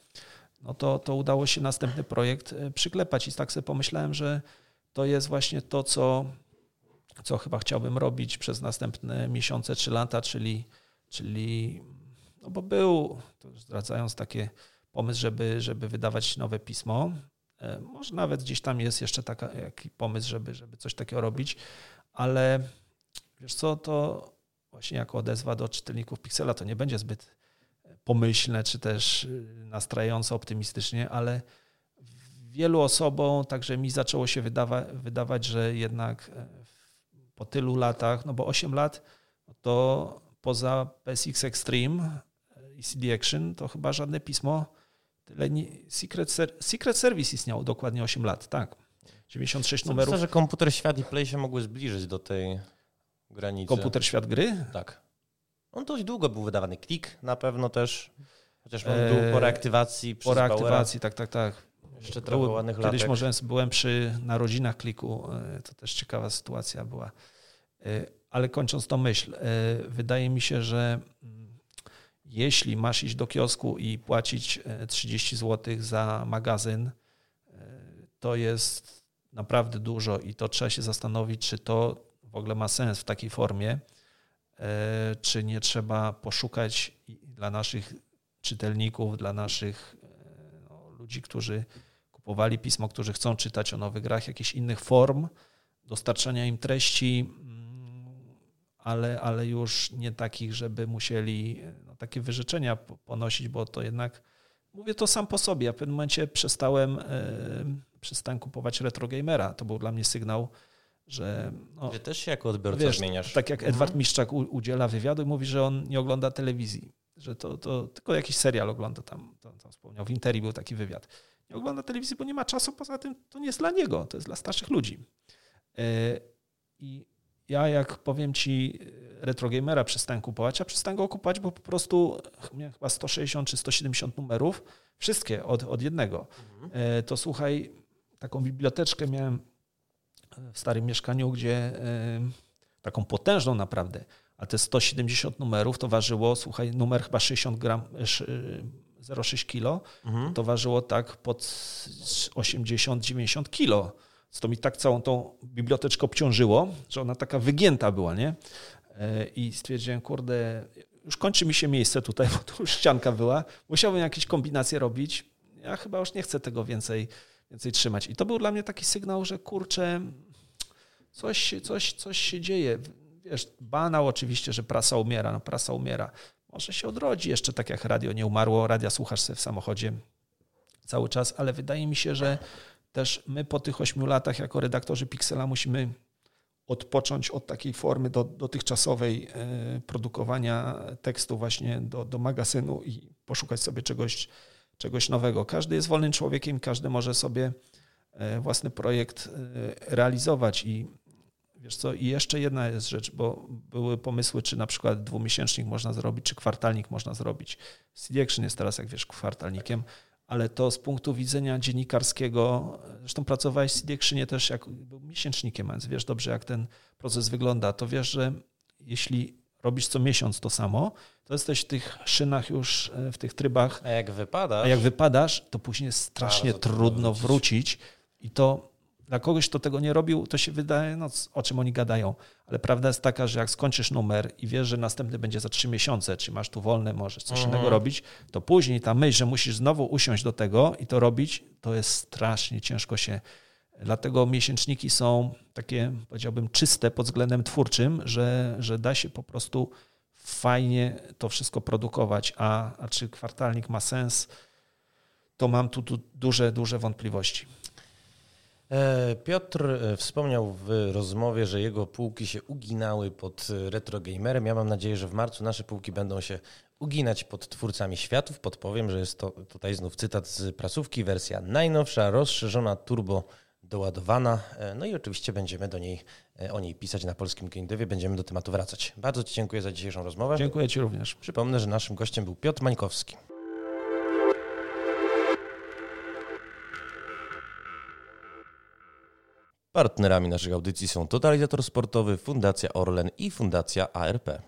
no to, to udało się następny projekt e, przyklepać i tak sobie pomyślałem, że to jest właśnie to, co, co chyba chciałbym robić przez następne miesiące czy lata, czyli, czyli no bo był, zdradzając takie pomysł, żeby, żeby wydawać nowe pismo. E, może nawet gdzieś tam jest jeszcze taki pomysł, żeby, żeby coś takiego robić, ale wiesz co, to właśnie jako odezwa do czytelników Pixela to nie będzie zbyt pomyślne, czy też nastrajające optymistycznie, ale wielu osobom, także mi zaczęło się wydawa wydawać, że jednak e, po tylu latach, no bo 8 lat to poza PSX Extreme i CD Action to chyba żadne pismo tyle nie, Secret, Ser Secret Service istniało dokładnie 8 lat, tak. 96 numerów. Myślę, że komputer świat i Play się mogły zbliżyć do tej granicy. Komputer świat gry? Tak. On dość długo był wydawany. Klik na pewno też, chociaż on był po reaktywacji Po reaktywacji, tak, tak, tak. Jeszcze trochę ładnych Kiedyś latek. może byłem przy narodzinach kliku, e, to też ciekawa sytuacja była. E, Ale kończąc tą myśl, e, wydaje mi się, że mm, jeśli masz iść do kiosku i płacić e, 30 zł za magazyn, to jest naprawdę dużo i to trzeba się zastanowić, czy to w ogóle ma sens w takiej formie, czy nie trzeba poszukać dla naszych czytelników, dla naszych no, ludzi, którzy kupowali pismo, którzy chcą czytać o nowych grach, jakichś innych form dostarczania im treści, mm, ale, ale już nie takich, żeby musieli no, takie wyrzeczenia po- ponosić, bo to jednak, mówię to sam po sobie, ja w pewnym momencie przestałem, e, przestałem kupować retro gamera. To był dla mnie sygnał, że no, Ty też się jako odbiorca wiesz, zmieniasz. tak jak Edward Miszczak u, udziela wywiadu i mówi, że on nie ogląda telewizji, że to, to tylko jakiś serial ogląda tam, tam, tam wspomniał, w Interi był taki wywiad. Nie ogląda telewizji, bo nie ma czasu, poza tym to nie jest dla niego, to jest dla starszych ludzi. E, I ja jak powiem ci retro gamera przestałem kupować, a przestałem go kupować, bo po prostu miałem chyba 160 czy 170 numerów, wszystkie od, od jednego. E, To słuchaj, taką biblioteczkę miałem w starym mieszkaniu, gdzie e, taką potężną naprawdę, a te 170 numerów to ważyło, słuchaj, numer chyba 60 gram, e, szy- 0,6 kilo, Mhm. to ważyło tak pod 80-90 kilo. Co to mi tak całą tą biblioteczkę obciążyło, że ona taka wygięta była, nie? E, I stwierdziłem, kurde, już kończy mi się miejsce tutaj, <laughs> bo tu już ścianka była. Musiałbym jakieś kombinacje robić. Ja chyba już nie chcę tego więcej, więcej trzymać. I to był dla mnie taki sygnał, że kurczę, coś, coś, coś się dzieje. Wiesz, banał oczywiście, że prasa umiera, no prasa umiera. Może się odrodzi jeszcze tak jak radio nie umarło, radia słuchasz sobie w samochodzie cały czas, ale wydaje mi się, że też my po tych ośmiu latach jako redaktorzy Pixela musimy odpocząć od takiej formy do, dotychczasowej e, produkowania tekstu właśnie do, do magazynu i poszukać sobie czegoś, czegoś nowego. Każdy jest wolnym człowiekiem, każdy może sobie e, własny projekt e, realizować i wiesz co, i jeszcze jedna jest rzecz, bo były pomysły, czy na przykład dwumiesięcznik można zrobić, czy kwartalnik można zrobić. CD Action jest teraz, jak wiesz, kwartalnikiem, ale to z punktu widzenia dziennikarskiego, zresztą pracowałeś w CD Actionie też jak był miesięcznikiem, więc wiesz dobrze, jak ten proces wygląda, to wiesz, że jeśli robisz co miesiąc to samo, to jesteś w tych szynach już, e, w tych trybach A jak wypada? a jak wypadasz, to później jest strasznie trudno wrócić. wrócić. I to dla kogoś, kto tego nie robił, to się wydaje, no o czym oni gadają. Ale prawda jest taka, że jak skończysz numer i wiesz, że następny będzie za trzy miesiące, czy masz tu wolne, możesz coś Mhm. innego robić, to później ta myśl, że musisz znowu usiąść do tego i to robić, to jest strasznie ciężko się. Dlatego miesięczniki są takie, powiedziałbym, czyste pod względem twórczym, że, że da się po prostu fajnie to wszystko produkować. A, a czy kwartalnik ma sens, to mam tu, tu duże, duże wątpliwości. E, Piotr e, wspomniał w rozmowie, że jego półki się uginały pod e, retro gamerem. Ja mam nadzieję, że w marcu nasze półki będą się uginać pod twórcami światów. Podpowiem, że jest to tutaj znów cytat z prasówki, wersja najnowsza, rozszerzona, turbo doładowana. No i oczywiście będziemy do niej, o niej pisać na polskim GameDevie, będziemy do tematu wracać. Bardzo Ci dziękuję za dzisiejszą rozmowę. Dziękuję Ci również. Przypomnę, że naszym gościem był Piotr Mańkowski. Partnerami naszych audycji są Totalizator Sportowy, Fundacja Orlen i Fundacja ARP.